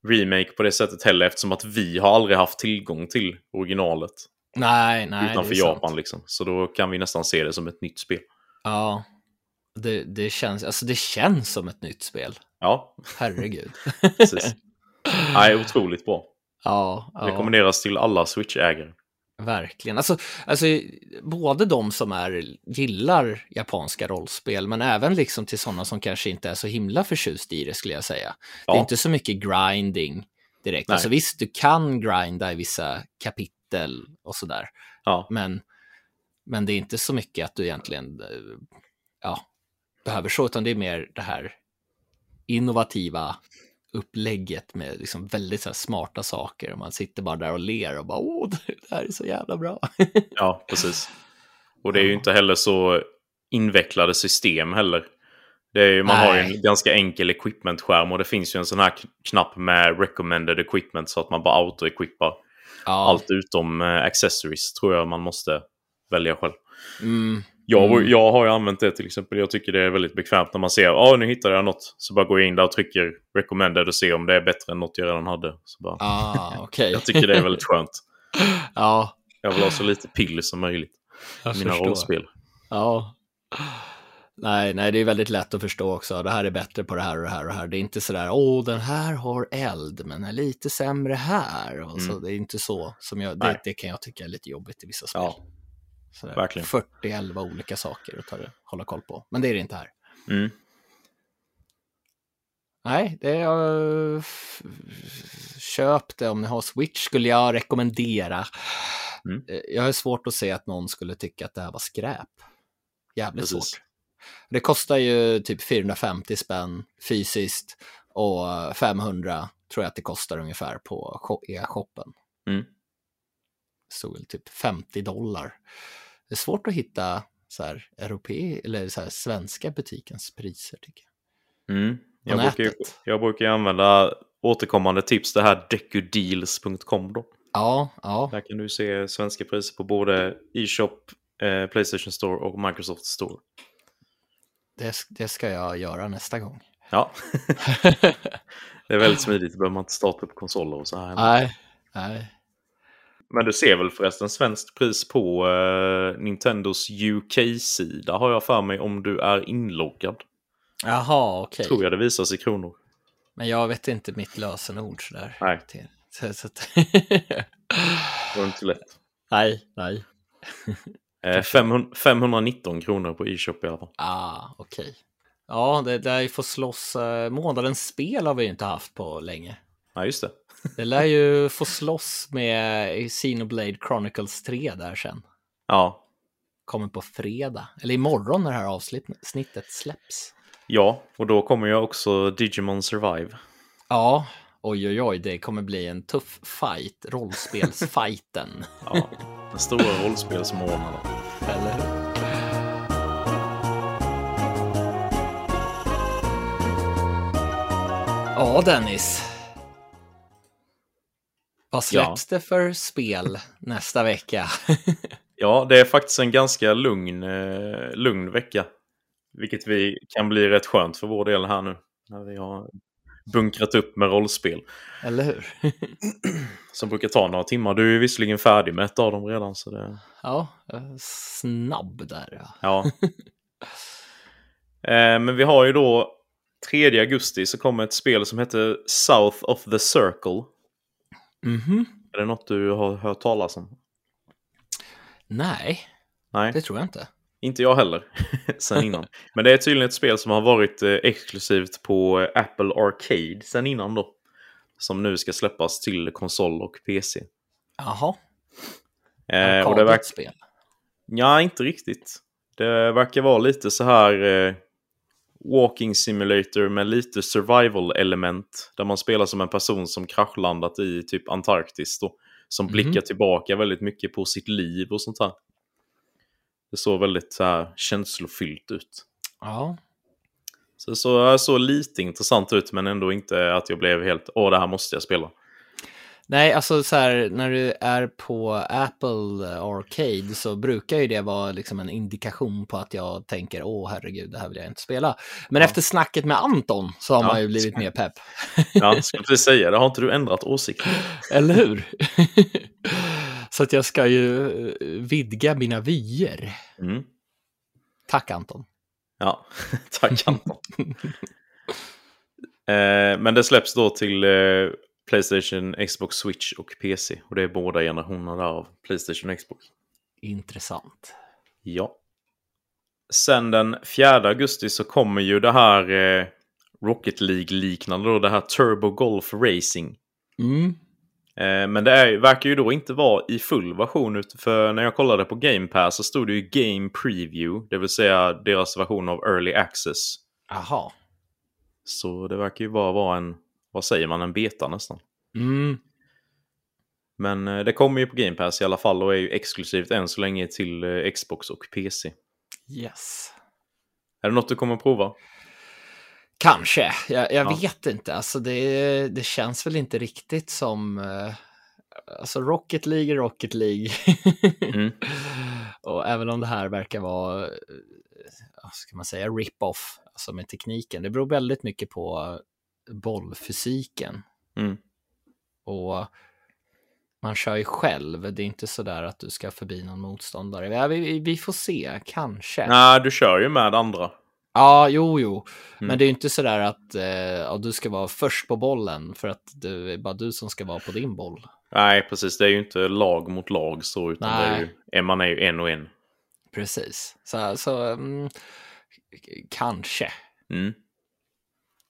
remake på det sättet heller eftersom att vi har aldrig haft tillgång till originalet nej, nej. utanför är sant. Japan. Liksom. Så då kan vi nästan se det som ett nytt spel. Ja. Det, det, känns, alltså det känns som ett nytt spel. Ja, Herregud. precis. Nej, otroligt bra. ja, ja. Rekommenderas till alla Switch-ägare. Verkligen. Alltså, alltså, både de som är, gillar japanska rollspel, men även liksom till sådana som kanske inte är så himla förtjust i det, skulle jag säga. Det är Ja. inte så mycket grinding direkt. Nej. Alltså visst, du kan grinda i vissa kapitel och sådär, Ja, men, men det är inte så mycket att du egentligen eh, ja, behöver så, utan det är mer det här innovativa upplägget med liksom väldigt så smarta saker. Och man sitter bara där och ler och bara åh, det här är så jävla bra. ja precis. Och det är ju inte heller så invecklade system heller. Det är ju, man har ju Nej. en ganska enkel equipment-skärm och det finns ju en sån här kn- knapp med recommended equipment så att man bara auto-equippar Ja, allt utom eh, accessories tror jag man måste välja själv. mm, Jag, Mm. jag har ju använt det till exempel. Jag tycker det är väldigt bekvämt när man ser ja nu hittade jag något. Så bara går jag in där och trycker recommended och ser om det är bättre än något jag redan hade. Så bara, ah, okej. Jag tycker det är väldigt skönt. ja, Jag vill ha så lite pill som möjligt jag i mina förstår. rollspel. Ja. Nej, nej, det är väldigt lätt att förstå också. Det här är bättre på det här och det här och det här. Det är inte sådär, åh, den här har eld, men är lite sämre här. Och så, Mm. det är inte så som jag, det, det kan jag tycka är lite jobbigt i vissa spel. Ja, verkligen. 40-11 olika saker att ta hålla koll på. Men det är det inte här. Mm. Nej, det är... Uh, köp det om ni har Switch skulle jag rekommendera. Mm. Eh, Jag har svårt att se att någon skulle tycka att det här var skräp. Jävligt Precis. svårt. Det kostar ju typ 450 spänn fysiskt och 500 tror jag att det kostar ungefär på shop- e-shoppen. Mm. Stod väl typ 50 dollar. Det är svårt att hitta så här europe eller så här svenska butikens priser tycker jag. Mm. Jag, brukar, ju- jag brukar ju använda återkommande tips, det här decudeals.com då. Ja, ja, Där kan du se svenska priser på både e-shop, eh, Playstation Store och Microsoft Store. det, det ska jag göra nästa gång. Ja, det är väldigt smidigt. Då behöver man inte starta upp konsoler och så här. nej, nej. Men du ser väl förresten svenskt pris på eh, Nintendos UK-sida har jag för mig om du är inloggad. Jaha, okej. Tror jag det visas i kronor. Men jag vet inte mitt lösenord sådär. Nej. Så, så att... Det var inte lätt. nej, nej. Eh, 500, 519 kronor på e-shop i alla fall. Ah, okej. Ja, det där får slåss. Eh, månadens spel har vi inte haft på länge. Ja, just det. Det lär ju få slåss med Xenoblade Chronicles 3 där sen. Ja, Kommer på fredag. Eller imorgon när det här avsnittet släpps. ja, och då kommer ju också Digimon Survive. Ja, oj oj oj, det kommer bli en tuff fight. Rollspelsfighten. Ja, den stora rollspelsmånaden. Eller hur? Ja, Dennis. Vad släpps det för spel nästa vecka? Ja, det är faktiskt en ganska lugn, eh, lugn vecka. Vilket vi kan bli rätt skönt för vår del här nu. När vi har bunkrat upp med rollspel. Eller hur? Som brukar ta några timmar. Du är visserligen färdig med ett av dem redan. Så det, Ja, snabb där. Ja. ja. eh, men vi har ju då 3 augusti så kommer ett spel som heter South of the Circle. Mhm. Är det något du har hört talas om? Nej, Nej. det tror jag inte. Inte jag heller, sen innan. Men det är tydligen ett spel som har varit eh, exklusivt på eh, Apple Arcade sen innan då. Som nu ska släppas till konsol och PC. Jaha, Eh, och det verkar... spel. Ja, inte riktigt. Det verkar vara lite så här eh, walking simulator med lite survival element. Där man spelar som en person som kraschlandat i typ Antarktis då. Som Mhm. blickar tillbaka väldigt mycket på sitt liv och sånt här. Det såg väldigt så här känslofyllt ut. Ja, Så det såg så lite intressant ut men ändå inte att jag blev helt åh det här måste jag spela. Nej, alltså så här, när du är på Apple Arcade så brukar ju det vara liksom en indikation på att jag tänker, åh herregud, det här vill jag inte spela. Men Ja. efter snacket med Anton så har Ja. man ju blivit mer pepp. Ja, skulle precis säga det. Har inte du ändrat åsikt? Eller hur? så att jag ska ju eh, vidga mina vyer. Mm. Tack Anton. Ja, tack Anton. eh, men det släpps då till eh, Playstation, Xbox, Switch och PC. Och det är båda generationerna där av Playstation och Xbox. Intressant. Ja. Sen den 4 augusti så kommer ju det här eh, Rocket League-liknande då, det här Turbo Golf Racing. Mm. Eh, Men det är, verkar ju då inte vara i full version. För när jag kollade på Game Pass så stod det ju Game Preview. Det vill säga deras version av Early Access. Aha. Så det verkar ju bara vara en, vad säger man, en beta nästan. Mm. Men eh, det kommer ju på Game Pass i alla fall och är ju exklusivt än så länge till eh, Xbox och PC. Yes. Är det något du kommer att prova? Kanske, jag, jag Ja. vet inte. Alltså det, det känns väl inte riktigt som... eh, Alltså Rocket League är Rocket League. Mm. Och även om det här verkar vara, vad ska man säga, rip-off, alltså med tekniken. Det beror väldigt mycket på bollfysiken. Mm. Och man kör ju själv, det är inte så där att du ska förbi någon motståndare. Ja, vi, vi får se, kanske. Nej, du kör ju med andra. Ja, jo, jo. Men Mm. det är ju inte sådär att eh, ja, du ska vara först på bollen för att det är bara du som ska vara på din boll. Nej, precis. Det är ju inte lag mot lag så, utan det är ju, man är ju en och en. Precis. Så, så mm, kanske. Mm.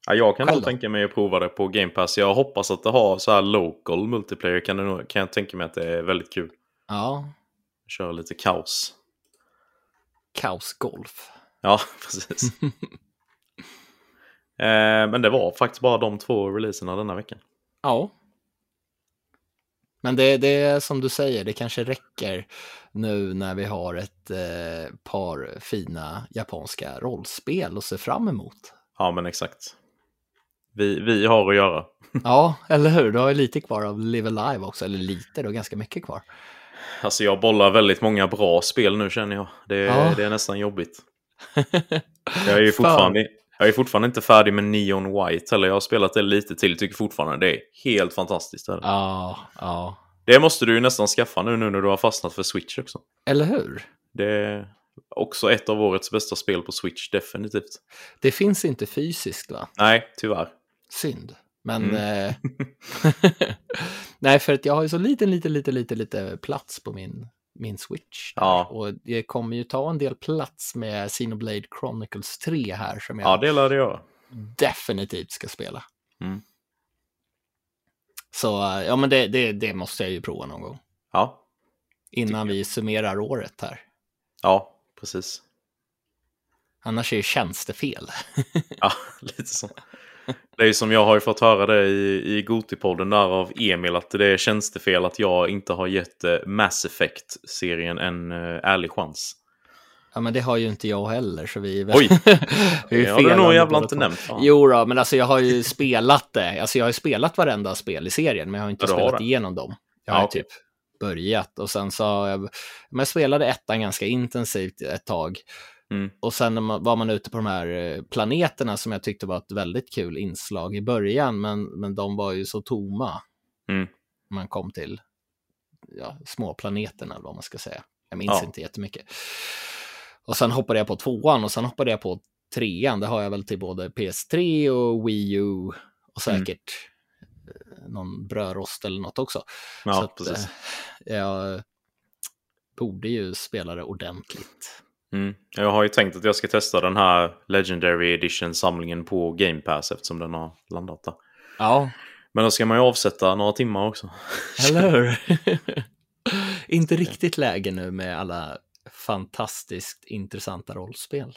Ja, jag kan nog tänka mig att prova det på Game Pass. Jag hoppas att det har så här local multiplayer. Kan, det kan jag tänka mig att det är väldigt kul. Ja, Köra lite kaos. kaosgolf. Ja, precis. eh, men det var faktiskt bara de två releaserna denna veckan. Ja. Men det, det är som du säger, det kanske räcker nu när vi har ett eh, par fina japanska rollspel att se fram emot. Ja, men exakt. Vi, vi har att göra. Ja, eller hur? Du har ju lite kvar av Live Alive också, eller lite, har ganska mycket kvar. Alltså jag bollar väldigt många bra spel nu känner jag. Det, Ja. det är nästan jobbigt. Jag är ju fortfarande, jag är fortfarande inte färdig med Neon White heller. Jag har spelat det lite till. Tycker fortfarande det är helt fantastiskt. Ja, ja. det måste du ju nästan skaffa nu, nu när du har fastnat för Switch också. Eller hur? Det är också ett av årets bästa spel på Switch, definitivt. Det finns inte fysiskt, va? Nej, tyvärr. Synd. Men... Mm. Eh, nej, för att jag har ju så liten, lite, lite, lite, lite plats på min, min Switch. Ja. Och det kommer ju ta en del plats med Xenoblade Chronicles 3 här som jag Ja, det lär det göra. definitivt ska spela. Mm. Så eh, ja, men det, det, det måste jag ju prova någon gång. Ja, Innan vi summerar året här. ja precis. Annars är det tjänstefel. Ja, lite så. Det är ju som jag har ju fått höra det i, i Gotipodden där av Emil att det är tjänstefel att jag inte har gett eh, Mass Effect-serien en eh, ärlig chans. Ja, men det har ju inte jag heller, så vi. Oj! vi Det har du nog jävla inte nämnt. fan. Jo då, men alltså jag har ju spelat det. Alltså jag har ju spelat varenda spel i serien, men jag har inte Ja, har spelat det. igenom dem. Jag Ja, har okej. typ börjat och sen så har jag, men jag spelade ettan ganska intensivt ett tag. Mm. Och sen var man ute på de här eh, planeterna som jag tyckte var ett väldigt kul inslag i början, men, men de var ju så tomma. Mm. Man kom till ja, små planeterna, eller vad man ska säga. Jag minns Ja. inte jättemycket. Och sen hoppade jag på tvåan och sen hoppade jag på trean. Det har jag väl till både PS3 och Wii U och Mm. säkert eh, någon brödrost eller något också. Ja, Så att, precis. eh, jag borde ju spela det ordentligt. Mm. Jag har ju tänkt att jag ska testa den här Legendary Edition-samlingen på Game Pass eftersom den har landat där. Ja, Men då ska man ju avsätta några timmar också. eller hur? Inte riktigt läge nu med alla fantastiskt intressanta rollspel.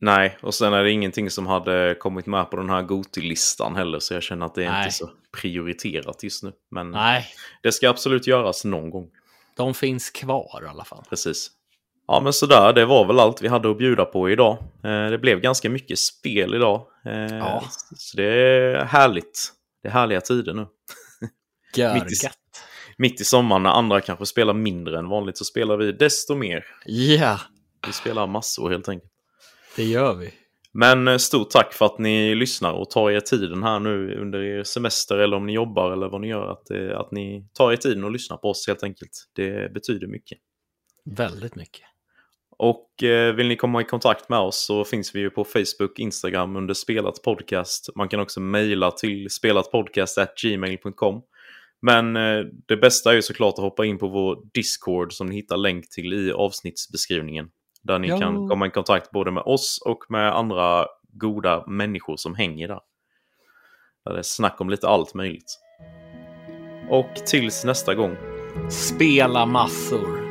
Nej, och sen är det ingenting som hade kommit med på den här Goti-listan heller, så jag känner att det är Nej. inte så prioriterat just nu. Men Nej, det ska absolut göras någon gång. de finns kvar i alla fall. Precis. Ja, men sådär, det var väl allt vi hade att bjuda på idag. Eh, det blev ganska mycket spel idag. Eh, Ja. Så det är härligt. Det är härliga tider nu. Mitt i-. Mitt i sommaren när andra kanske spelar mindre än vanligt så spelar vi desto mer. Ja, Vi spelar massor helt enkelt. det gör vi. Men eh, stort tack för att ni lyssnar och tar er tiden här nu under er semester eller om ni jobbar eller vad ni gör. Att, att ni tar er tiden och lyssnar på oss helt enkelt. Det betyder mycket. Väldigt mycket. Och eh, vill ni komma i kontakt med oss så finns vi ju på Facebook, Instagram under Spelat Podcast. Man kan också mejla till spelatpodcast.gmail.com. Men eh, det bästa är ju såklart att hoppa in på vår Discord som ni hittar länk till i avsnittsbeskrivningen. Där ni Ja. kan komma i kontakt både med oss och med andra goda människor som hänger där. Där det är snack om lite allt möjligt. Och tills nästa gång. Spela massor.